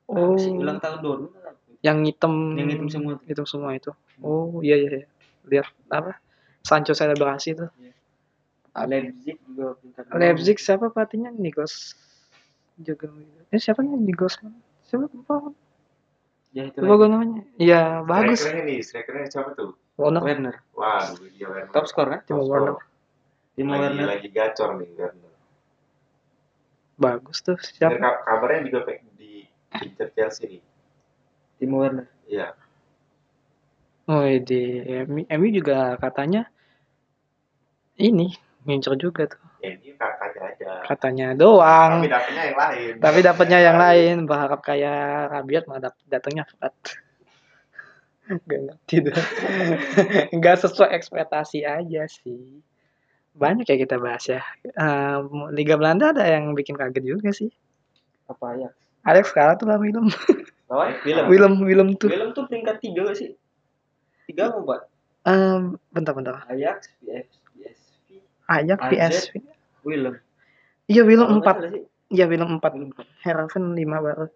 Oh. ulang tahun Dortmund apa? yang hitam Yang hitam semua hitam semua itu oh iya iya, iya. lihat apa Sancho selebrasi tuh Leipzig juga peringkat dua. Leipzig siapa pelatihnya? Nikos juga eh siapa nih Nikos siapa? Lupa Ya itu lupa gue namanya. Iya bagus. Strikernya nih strikernya siapa tuh? Warner Werner. wah dia Werner. Top skor kan? Timo Top Werner. score. Timo lagi Werner. lagi gacor nih Werner. Bagus tuh siapa ka- kabarnya juga di Inter Chelsea nih. Timo Werner. iya. Oh di MU juga katanya ini ngincer juga tuh. Ini katanya aja katanya doang. Tapi dapetnya yang lain. Tapi dapatnya yang lain. Berharap kayak Rabiot malah dap- datangnya Fred nggak ngerti nggak sesuai ekspektasi aja sih. Banyak ya kita bahas ya. Eh, Liga Belanda ada yang bikin kaget juga sih. Apa ya? Alex kalah tuh lah Willem. Lawan? Willem. Willem Willem tuh. Willem tuh peringkat tiga gak sih? Tiga apa empat? Em, bentar bentar. Ajax, Ajax AZ. PSV Willem. iya Willem empat iya Willem empat. Herenveen lima baru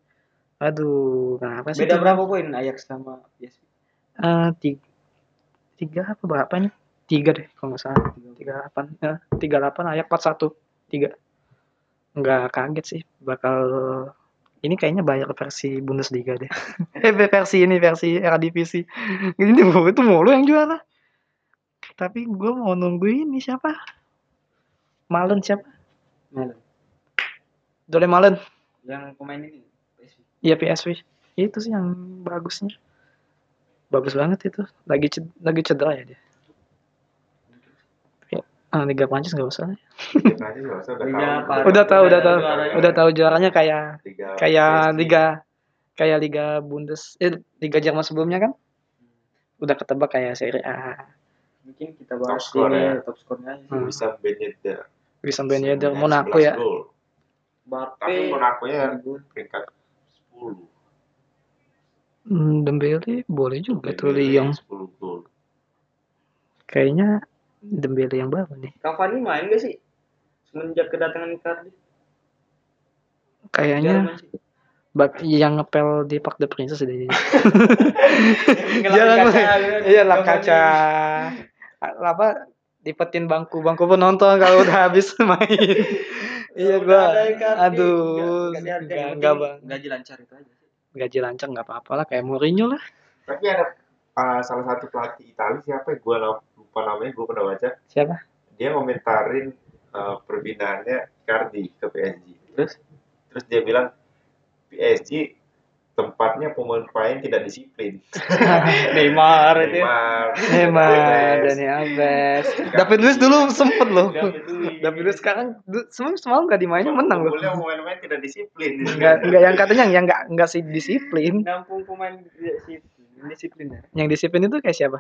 aduh kenapa sih Beda berapa poin Ajax sama PSV? Eh, tiga, tiga apa berapa nih? Tiga deh kalau nggak salah. Tiga delapan, eh, tiga delapan ayak empat satu tiga. Nggak kaget sih bakal ini kayaknya bayar versi Bundesliga deh. eh versi ini versi era divisi. Ini itu mulu yang juara. Tapi gue mau nunggu ini siapa? Malen siapa? Malen. Dole Malen. Yang pemain ini PSV. Iya PSV. Itu sih yang bagusnya. Bagus banget itu. Lagi ced- lagi cedera ya dia. Ah, Liga Prancis nggak usah. lah. Liga Prancis nggak usah, udah tahu. Udah tahu, udah tahu. juaranya. Kayak kayak liga kayak liga Bundes eh liga Jerman sebelumnya kan. Udah ketebak kayak Serie A. Mungkin kita bahas score ini ya. top skornya. Hmm. Bisa Ben Wissam Ben Yedder Monaco 11 ya. gol. Mbappe. Tapi Monaco nya peringkat 10. Hmm, Dembele boleh juga tuh Lyon. 10 gol. Kayaknya Dembele yang baru nih. Cavani main gak sih? Semenjak kedatangan Icardi. Kayaknya bak yang ngepel di Park the Princess deh. Jangan lah. Iya lap kaca. Apa dipetin bangku bangku penonton kalau udah habis main. iya gua aduh nggak- nggak bang Gaji lancar itu aja. gaji lancar nggak apa-apa lah kayak Mourinho lah Tapi ada uh, salah satu pelatih Italia siapa ya? Gua lupa namanya, gua pernah baca. siapa Dia komentarin uh, perpindahannya Icardi ke PSG. Terus? Terus dia bilang PSG tempatnya pemain-pemain tidak disiplin. Neymar itu. ya. Neymar, Neymar. Dani Alves David Luiz dulu sempet loh David Luiz. Sekarang semalam semalam nggak dimainin menang loh Kumpulnya pemain-pemain tidak disiplin. nggak nggak yang katanya yang nggak nggak sih disiplin Nampung pemain disiplin. Disiplin ya. yang disiplin itu kayak siapa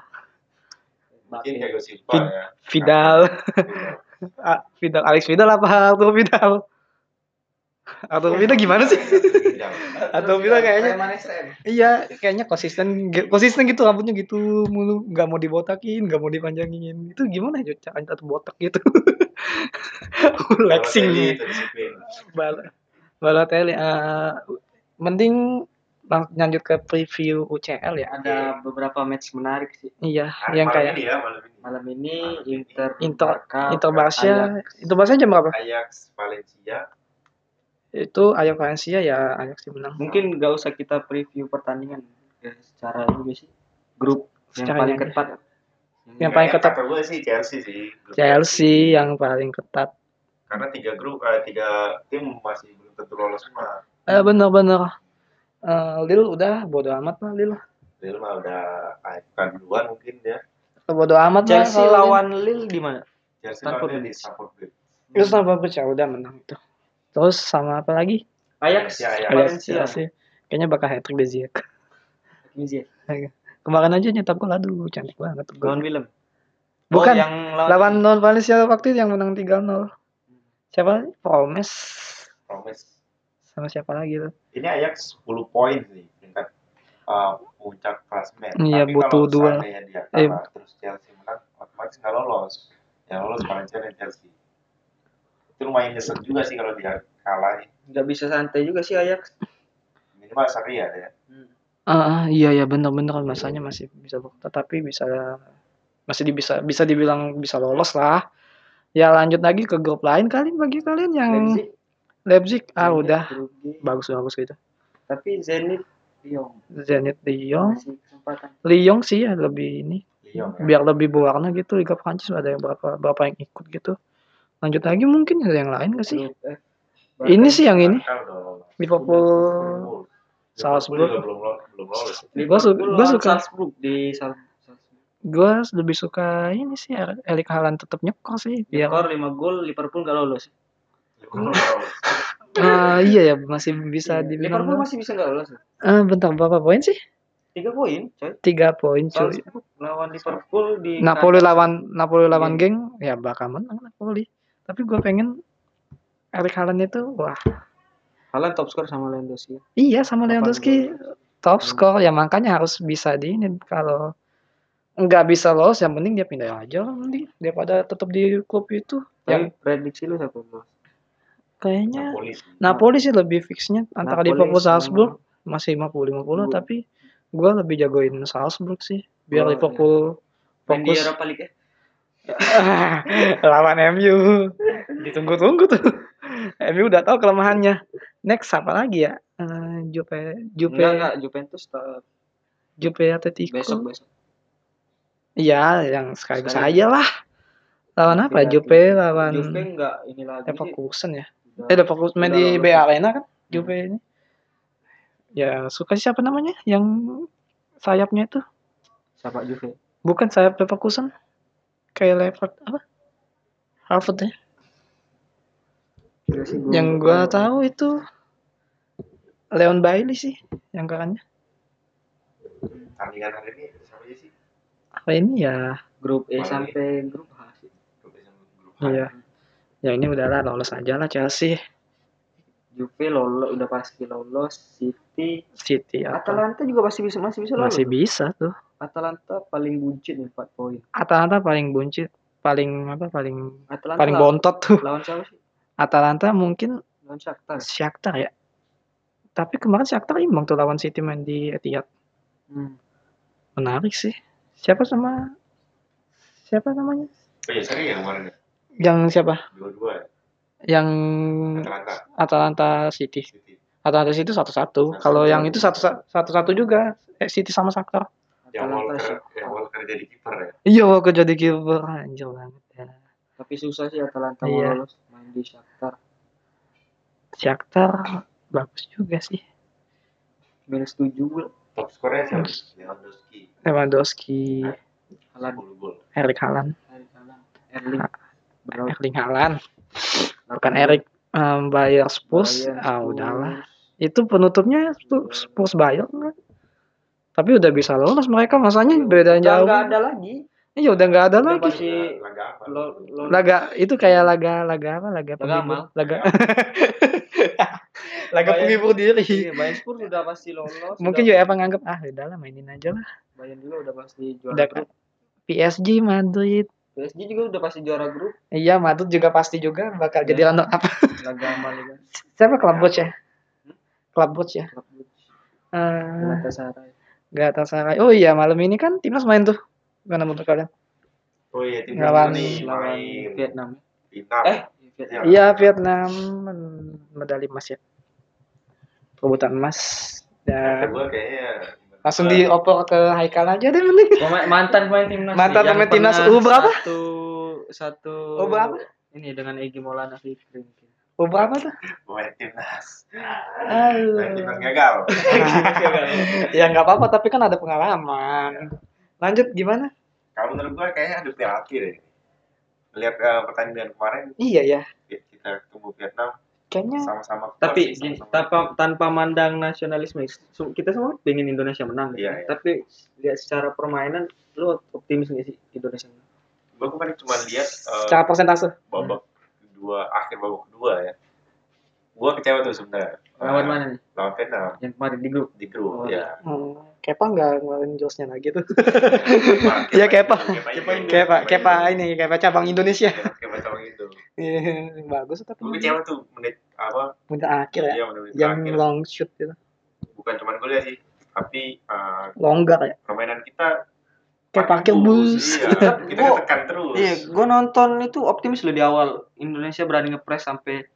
Mungkin kayak Silva ya. Vidal Vidal. Ah, Vidal Alex Vidal apa Arturo Vidal Atau Villa gimana sih? Ginjal. Atau Villa kayaknya iya kayaknya konsisten konsisten gitu rambutnya gitu mulu nggak mau dibotakin nggak mau dipanjangin itu gimana ya atau botak gitu flexing nih. Bal Balotelli eh, mending lanjut ke preview UCL ya Ada beberapa match menarik sih. iya Nah, yang malam kayak ini ya, malam ini. Malam ini. Inter Inter Barca, Inter Barca. Inter Barca jam berapa Ajax Valencia. Itu Ajax Valencia ya Ajax sih menang Mungkin nggak usah kita preview pertandingan ya, secara ini sih. Grup yang Secara paling ini. ketat. Yang paling Kayaknya ketat. kata gue sih Chelsea sih. Grup Chelsea yang paling ketat Karena tiga grup, eh, tiga tim masih belum tentu lolos semua. eh bener-bener Eh, Lille udah bodo amat lah Lille Real mah udah AFK duluan mungkin ya. bodo amat lah Chelsea Lille. lawan Lille di mana? Chelsea Stamford lawannya di Bridge. Stamford Bridge. itu sama Bridge ya udah menang itu terus sama apa lagi Ajax, Valencia, Ajax. Ajax Valencia. Chelsea kayaknya bakal hat trick di Ziyech Ini kemarin aja nyetak gol aduh cantik banget tuh Lawan gol. Willem. bukan Oh, yang lawan non Valencia waktu itu yang menang 3-0 siapa Promes Promise. sama siapa lagi tuh Ini Ajax 10 poin sih peringkat uh, puncak klasmen. Iya, Tapi butuh dua. Eh. terus Chelsea menang, otomatis nggak lolos. Yang lolos Valencia dan Chelsea. Itu lumayan nyesek juga sih kalau dia kalah. nggak bisa santai juga sih Ajax. Minimal seri ya. ya. Ah, iya ya bener-bener masanya masih bisa tetapi bisa masih bisa bisa dibilang bisa lolos lah. Ya lanjut lagi ke grup lain kali bagi kalian yang Leipzig. Leipzig. Ah Zenit, udah bagus bagus gitu. Tapi Zenit Lyon Zenit Lyon. Lyon sih ya lebih ini Lyon ya. biar lebih berwarna gitu Liga Prancis ada yang berapa berapa yang ikut gitu. Lanjut lagi mungkin ada yang lain gak sih? Grup F. Ini sih yang ini. Liverpool. Salzburg. Su- gua lawan suka. Salzburg di. Gue lebih suka ini sih Erik Haaland tetap nyekor sih biar Skor 5 gol Liverpool nggak lolos. Ah, iya ya masih bisa Iya, dibilang Liverpool masih bisa nggak lolos. Ah, bentar berapa poin sih? 3 poin, coy. Tiga poin cuy. Salzburg lawan Liverpool di Napoli lawan Napoli lawan Iya. geng ya bakal menang Napoli. Tapi gue pengen Erik Haaland itu wah. Haaland top skor sama Lewandowski. iya sama Lewandowski. top skor ya makanya harus bisa di ini. Kalau nggak bisa lolos yang penting dia pindah aja lah mending. Daripada tetap di klub itu. Yang prediksi lu siapa kayaknya Napoli sih. Napoli sih lebih fixnya. Antara Napoli Liverpool sama- Salzburg masih 50-50 Gua- tapi gue lebih jagoin Salzburg sih. Biar Oh, Liverpool Main di fokus. Europa League ya? lawan MU ditunggu-tunggu tuh. MU udah tahu kelemahannya. Next apa lagi ya? Eh, Juve Juve Enggak, enggak. Juventus tetap. Juve Atletico. Besok besok. iya yang sekaligus Sekali. aja lah. Lawan apa. Juve lawan Juve enggak ini lagi. Leverkusen ya? Udah- eh Leverkusen main di B. Arena kan? Juve ini. Ya suka siapa namanya? Yang sayapnya itu. Siapa Juve? bukan sayap Leverkusen kayak Levert apa Harvard ya sih, gua yang gua tahu itu Leon Bailey sih yang karannya Tandingan hari ini siapa aja sih? apa ini ya Grup E sampai grup H sih. Grup A sama grup H. iya ya ini udahlah lolos aja lah Chelsea Juve lolos udah pasti lolos. City, City apa Atalanta juga pasti bisa masih bisa lolos. masih bisa tuh Atalanta paling buncit nih 4 poin. Atalanta paling buncit paling apa paling Atalanta paling lawan- bontot tuh Lawan siapa sih? Atalanta mungkin Lawan Shakhtar. Shakhtar ya tapi kemarin Shakhtar imbang tuh lawan City main di Etihad Hmm. menarik sih siapa sama siapa namanya Oh iya, seri ya kemarin ya? yang siapa Dua-dua ya? yang Atalanta, Atalanta City City. Atalanta City satu-satu Satu-satu. kalau yang itu satu satu-satu juga eh, City sama Shakhtar Yang Walker, sih. yang Walker jadi kiper ya? iya Walker jadi kiper anjir banget ya Tapi susah sih Atalanta Iya. mau lolos main di Shakhtar. Shakhtar bagus juga sih Minus 7 gol. Top skornya siapa? Lewandowski. Lewandowski Haaland, 10 gol. Erik Haaland Harry Haaland, Erling. Braut. Erling Haaland bukan Erik um, Bayer Spurs ah udahlah itu penutupnya Spurs Spurs Bayer kan tapi udah bisa lolos mereka masanya beda Udah jauh nggak ada lagi. Iya udah nggak ada Udah lagi. pasti laga apa? lo lo Laga itu kayak laga laga apa? Laga Laga penghibur. Laga laga penghibur diri. Iya, Bayern Spurs udah pasti lolos. Mungkin juga apa nganggap ah udah lah mainin aja lah. Bayern juga udah pasti juara Udah grup. PSG Madrid. PSG juga udah pasti juara grup. Iya Madrid juga pasti juga bakal Iya. jadi runner up. Laga amal juga. Siapa klub ya? Klub bos ya. Klub Eh, Galatasaray. Galatasaray. Oh iya malam ini kan timnas main tuh. Gimana menurut kalian? Oh iya, tim Lawan- nih lawan main Vietnam. final. Eh, Vietnam. Iya Vietnam men- medali emas ya. Perebutan emas. Dan kayaknya langsung dioper ke Haikal aja deh mending. Mantan pemain timnas. Mantan Yang pemain timnas pernah U berapa? Satu satu. U berapa? Ini dengan Egy Maulana Fikri Oh berapa tuh? pemain timnas. Aduh. Pemain timnas gagal. ya nggak apa-apa tapi kan ada pengalaman. Lanjut gimana? Kalau menurut gua kayaknya ada penalti deh. Lihat eh, pertandingan kemarin Iya ya. kita ketemu Vietnam Kayaknya sama-sama Tapi sih, gini, sama-sama. tanpa tanpa mandang nasionalisme, kita semua pengen Indonesia menang. gitu. Iya, iya. Tapi lihat secara permainan, lu optimis nggak sih Indonesia menang? gua kemarin cuma lihat eh, secara persentase. babak kedua akhir babak kedua ya. Gua kecewa tuh sebenarnya. Lawan Eh, mana nih? Lawan Vietnam Yang kemarin di grup. di grup Oh, ya. Hmm, Kepa nggak ngeluarin josnya lagi tuh. Kepa- Iya, Kepa. Kepa. Kepa, Kepa ini Kepa cabang Indonesia. Kepa- cabang itu. Iya, bagus tapi Gua kecewa tuh menit apa? menit akhir ya. Iya menit Yang terakhir. long shoot gitu. Bukan cuma gol ya sih, tapi eh, Longgar ya. permainan kita Kayak parkir bus. Iya, kita Gua- tekan terus. Iya, gue nonton itu optimis loh di awal. Indonesia berani ngepres sampai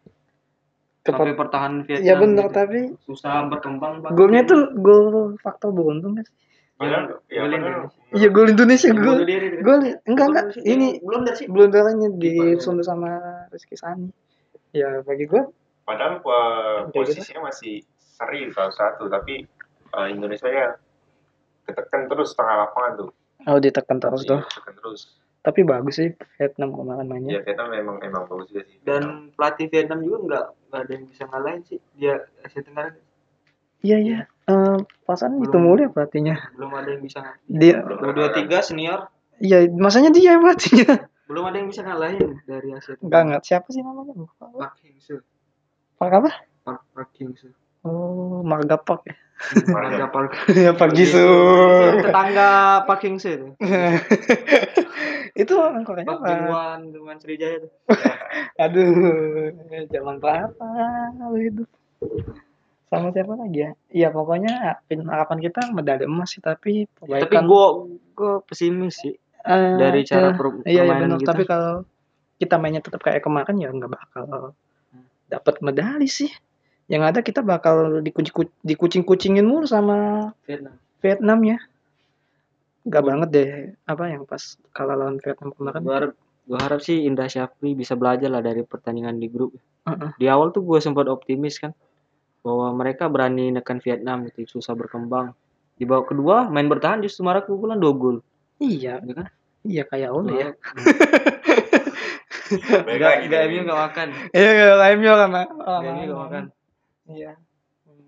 sampai Kepa- pertahanan Vietnam. Ya benar gitu. tapi susah berkembang. Pak. golnya tuh gol faktor beruntung kan? Padahal, ya, padahal- Iya gol Indonesia Yang gol. itu kan? Gol enggak enggak Gol ini belum dari sih. belum darahnya di Kiper. Sunda sama Rizky Sani. Ya bagi gua Padahal gitu. posisinya masih seri salah satu, tapi uh, Indonesia ya ketekan terus setengah lapangan tuh. Oh ditekan terus Iya, tuh. Terus. Tapi bagus sih Vietnam kemarin mainnya. Ya Vietnam memang emang bagus juga sih. Dan pelatih Vietnam juga nggak nggak ada yang bisa ngalahin sih. Dia Asia Tenggara Iya iya. Eh pasan itu Belum. mulu ya pelatihnya. belum ada yang bisa ngalahin. Dia dua tiga senior iya masanya dia yang pelatihnya. belum ada yang bisa ngalahin dari Asia Enggak Tenggara. enggak siapa sih namanya? Lupa. Park. Pak apa? Park Park Hing-seo. Oh, Marga Park ya. Marga Park. ya Pak Gisu. Tetangga Park Hing-seo itu. itu Pak apa? Jungwan, Jungwan Sriwijaya tuh. Aduh, zaman berapa lu itu? Sama siapa lagi ya? Iya pokoknya pin- harapan kita medali emas sih tapi Tapi perbaikan gua gua pesimis sih eh, dari cara ya, per- iya, iya permainan benar kita. tapi kalau kita mainnya tetap kayak kemarin ya nggak bakal dapat medali sih. Yang ada kita bakal dikucing dikucing-kucingin mulu sama Vietnam. Vietnam ya. Gak banget deh apa yang pas kalah lawan Vietnam kemarin. Gua harap gua harap sih Indra Syafri bisa belajar lah dari pertandingan di grup. Heeh. Di awal tuh gue sempat optimis kan bahwa mereka berani nekan Vietnam gitu susah berkembang. Di babak kedua main bertahan justru malah keunggulan dua gol. Iya, Ya kan? iya kayak Ole ya. Enggak enggak. MU enggak makan. Iya, Mak. Oh, Enggak MU enggak makan. Iya.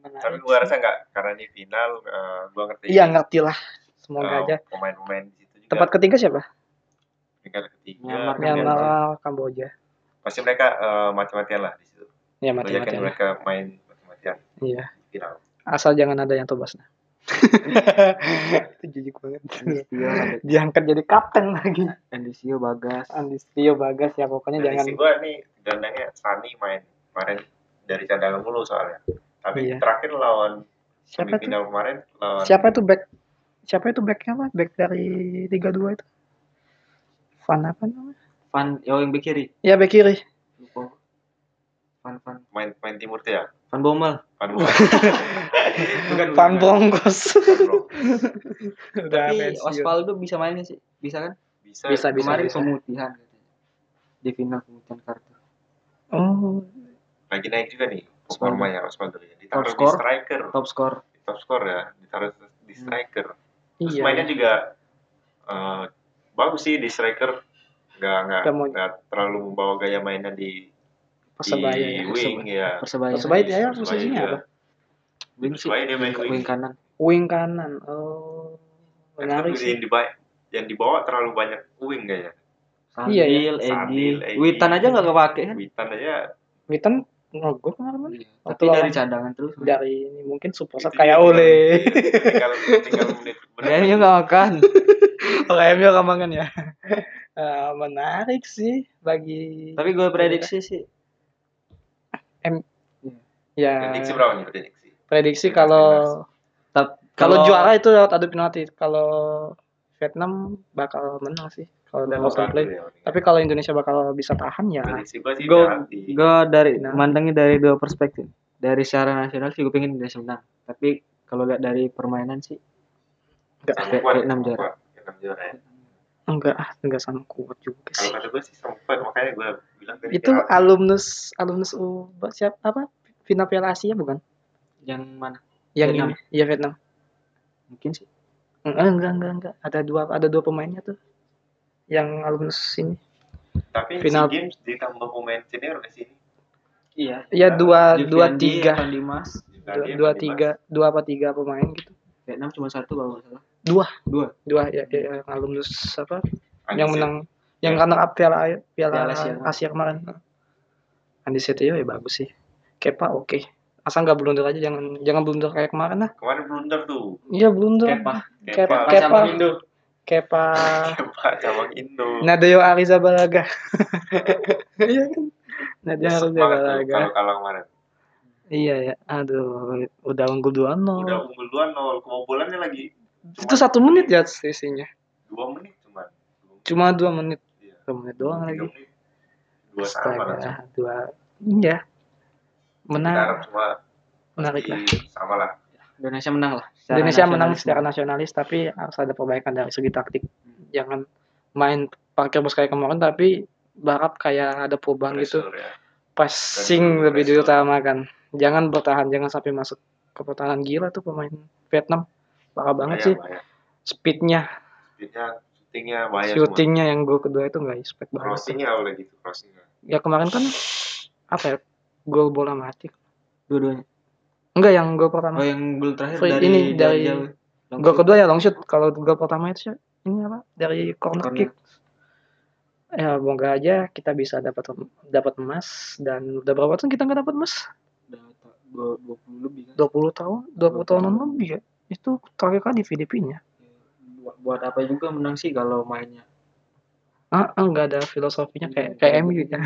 Tapi gua rasa nggak karena ini final, uh, gua ngerti. Iya, ngerti lah. Semoga uh, aja. Pemain-pemain di situ juga. Tempat ketiga siapa? peringkat ketiga. Myanmar, Kamboja. Pasti mereka uh, mati-matian lah di situ. Ya yakin mati-matian. mereka main mati-matian Iya. final. Asal jangan ada yang tobas nah. Itu jijik banget. Andisio, Diangkat jadi kapten lagi. Andisio Bagas. Andistio Bagas ya pokoknya Dari jangan si gua nih gelandangnya Sani main kemarin dari cadangan mulu soalnya. Tapi Iya. terakhir lawan siapa tuh? semifinal kemarin lawan Siapa tuh back? Siapa itu backnya apa? Back dari Liga 2 itu? Van apa namanya? Van oh yang bek kiri. Ya back kiri. Lupa. Van Van main main timur tuh ya. Van Bommel. Van Bukan Van Broncos. Tapi. Osvaldo bisa mainnya sih. Bisa kan? Bisa. Bisa, bisa. Kemarin pemutihan katanya. Di final pemutihan kartu. Oh, Lagi naik juga nih performanya Osvaldo ya. Ditaruh Top di score. striker, Top skor. di top skor ya, ditaruh di striker. Terus iya. mainnya juga eh, bagus sih di striker. Nggak nggak Nggak terlalu membawa gaya mainnya di Persebaya di ya. wing ya. Persebaya. Persebaya dia ya Persebaya posisinya dia. apa? Wing sih. Persebaya dia main Wing, wing. wing kanan. Wing kanan. Oh, menarik sih. di, di, yang dibawa terlalu banyak wing kayaknya. Sadil, Iya, iya. Edi. Witan aja nggak kepake kan? Witan aja Witan ngegol kemarin kan? Tapi Waktu dari cadangan terus. dari ini mungkin itu kayak Ole. tinggal tinggal menit Kayaknya nggak makan. Kalau MU kamangan ya. Eh, menarik sih bagi Tapi gue prediksi sih ya prediksi berapa nih prediksi prediksi kalau kalau juara itu lewat adu penalti. Kalau Vietnam bakal menang sih kalau dari open play. Ya. Tapi kalau Indonesia bakal bisa tahan ya gue gue dari Nah. mandangnya dari dua perspektif dari secara nasional sih gue pengen Indonesia menang tapi kalau lihat dari permainan sih enggak Vietnam sama juara. ya. enggak ah, enggak sama kuat juga Kalau sih. kata gue sih sama kuat, makanya gue bilang tadi Itu penalti. alumnus alumnus U siapa apa? Final Piala Asia bukan? yang mana Yang Vietnam. ini. Iya Vietnam. mungkin sih Enggak, enggak, enggak, enggak. Ada dua ada dua pemainnya tuh. Yang alumnus ini. Tapi final- SEA Games ditambah pemain senior di sini. iya Iya dua dua tiga Evan Dimas dua, tiga dua apa tiga pemain gitu. Vietnam cuma satu kalau nggak salah Dua dua dua ya, ya yang alumnus apa? Yang Anjir, menang yang Ya. runner up Piala Piala, Piala Asia. Asia, kemarin. Andi Setio ya bagus sih. Kepa oke. Asal nggak blunder aja jangan jangan blunder kayak kemarin lah. Kemarin blunder tuh. Iya blunder. Kepa Kepa, Kepa, Kepa. Indo Kepa Kepa cabang Indo. Nadeo Arizabalaga. Iya kan? Banget tuh Arizabalaga. Kalau kemarin. Iya ya. Aduh, udah unggul 2-0. Udah unggul 2-0, kebobolannya lagi Itu satu menit ya sisinya. dua menit cuman. Cuma dua menit. Iya. Dua menit doang lagi. menit. Dua sama dua. Iya. Menang. cuma Menarik lah. sama lah. Indonesia menang lah Secara Indonesia menang secara nasionalis tapi harus ada perbaikan dari segi taktik. Jangan main parkir bus kayak kemarin tapi berharap kayak ada perubahan gitu. Pressure ya. Passing Dan lebih pressure. diutamakan. Jangan bertahan, jangan sampai masuk ke pertahanan gila tuh pemain Vietnam. Parah banget Bahaya, sih. Speednya, Speednya, shootingnya bahaya semua. shootingnya yang gol kedua itu nggak expect banget. Crossingnya udah gitu, crossingnya. Ya kemarin kan apa ya? Gol bola mati. dua-duanya Enggak yang gol oh pertama. yang gol terakhir Free- dari ini dari-. Long Gol kedua ya long shoot. Kalau gol pertama itu ini apa? Dari corner Corner. kick. Ya, semoga aja kita bisa dapat dapat emas dan udah berapa tahun kita nggak dapat emas? Udah dua puluh lebih kan 20 tahun, 20 tahunan lebih ya. Itu terakhir kali di Filipina. buat, buat apa juga menang sih kalau mainnya Ah, ah, nggak ada filosofinya kayak kayak MU ya.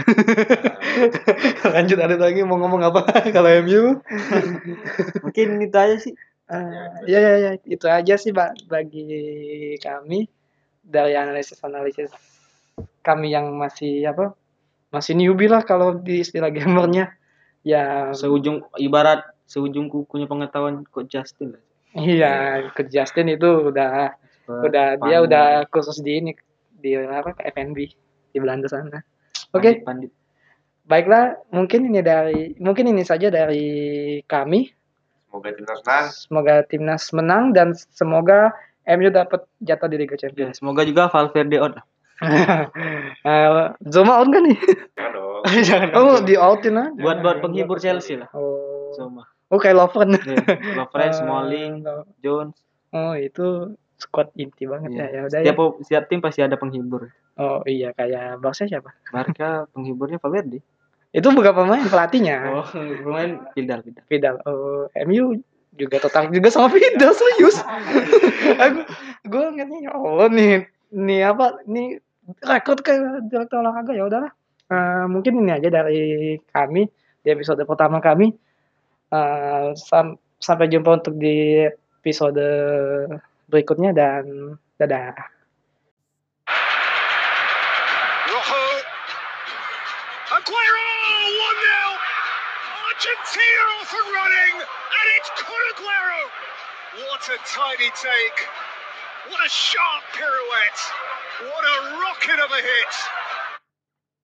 Lanjut ada lagi mau ngomong apa? Kalau MU? mungkin itu aja sih. Ah, ya ya ya itu aja sih Pak bagi kami. Dari analisis-analisis kami yang masih apa masih newbie lah kalau di istilah gamernya. Ya seujung ibarat seujung kukunya pengetahuan kok Justin. Lah iya ke Justin itu udah udah dia udah khusus di ini di apa FNB di Belanda sana oke pandit. baiklah mungkin ini dari mungkin ini saja dari kami Semoga timnas menang. semoga timnas menang dan semoga MU dapat jatah di Liga ya, Champions semoga juga Valverde out lah. Eh, Zoma out kan nih? Ya dong. Jangan. Oh, di outin aja. buat buat penghibur Chelsea lah Oh. Zoma Oh, kayak Lovren. ya, Lovren, Eh, Smalling, Jones Oh, itu squad inti banget Iya. ya. Ya udah ya. setiap setiap tim pasti ada penghibur Oh, iya kayak Barca siapa? Barca penghiburnya Valverde Itu bukan pemain pelatihnya. oh pemain Vidal Vidal Vidal. Oh, MU juga tertarik juga sama Vidal serius. Aku gue ngeliatnya ya Allah nih nih apa nih rekrut ke direktur olahraga ya udahlah. Eh, mungkin ini aja dari kami di episode pertama kami. Eh, sam- sampai jumpa untuk di episode berikutnya dan dadah. Rojo. Aguero 1 0. Argentina off and running, and it's Kun Aguero. What a tiny take. What a sharp pirouette. What a rocket of a hit.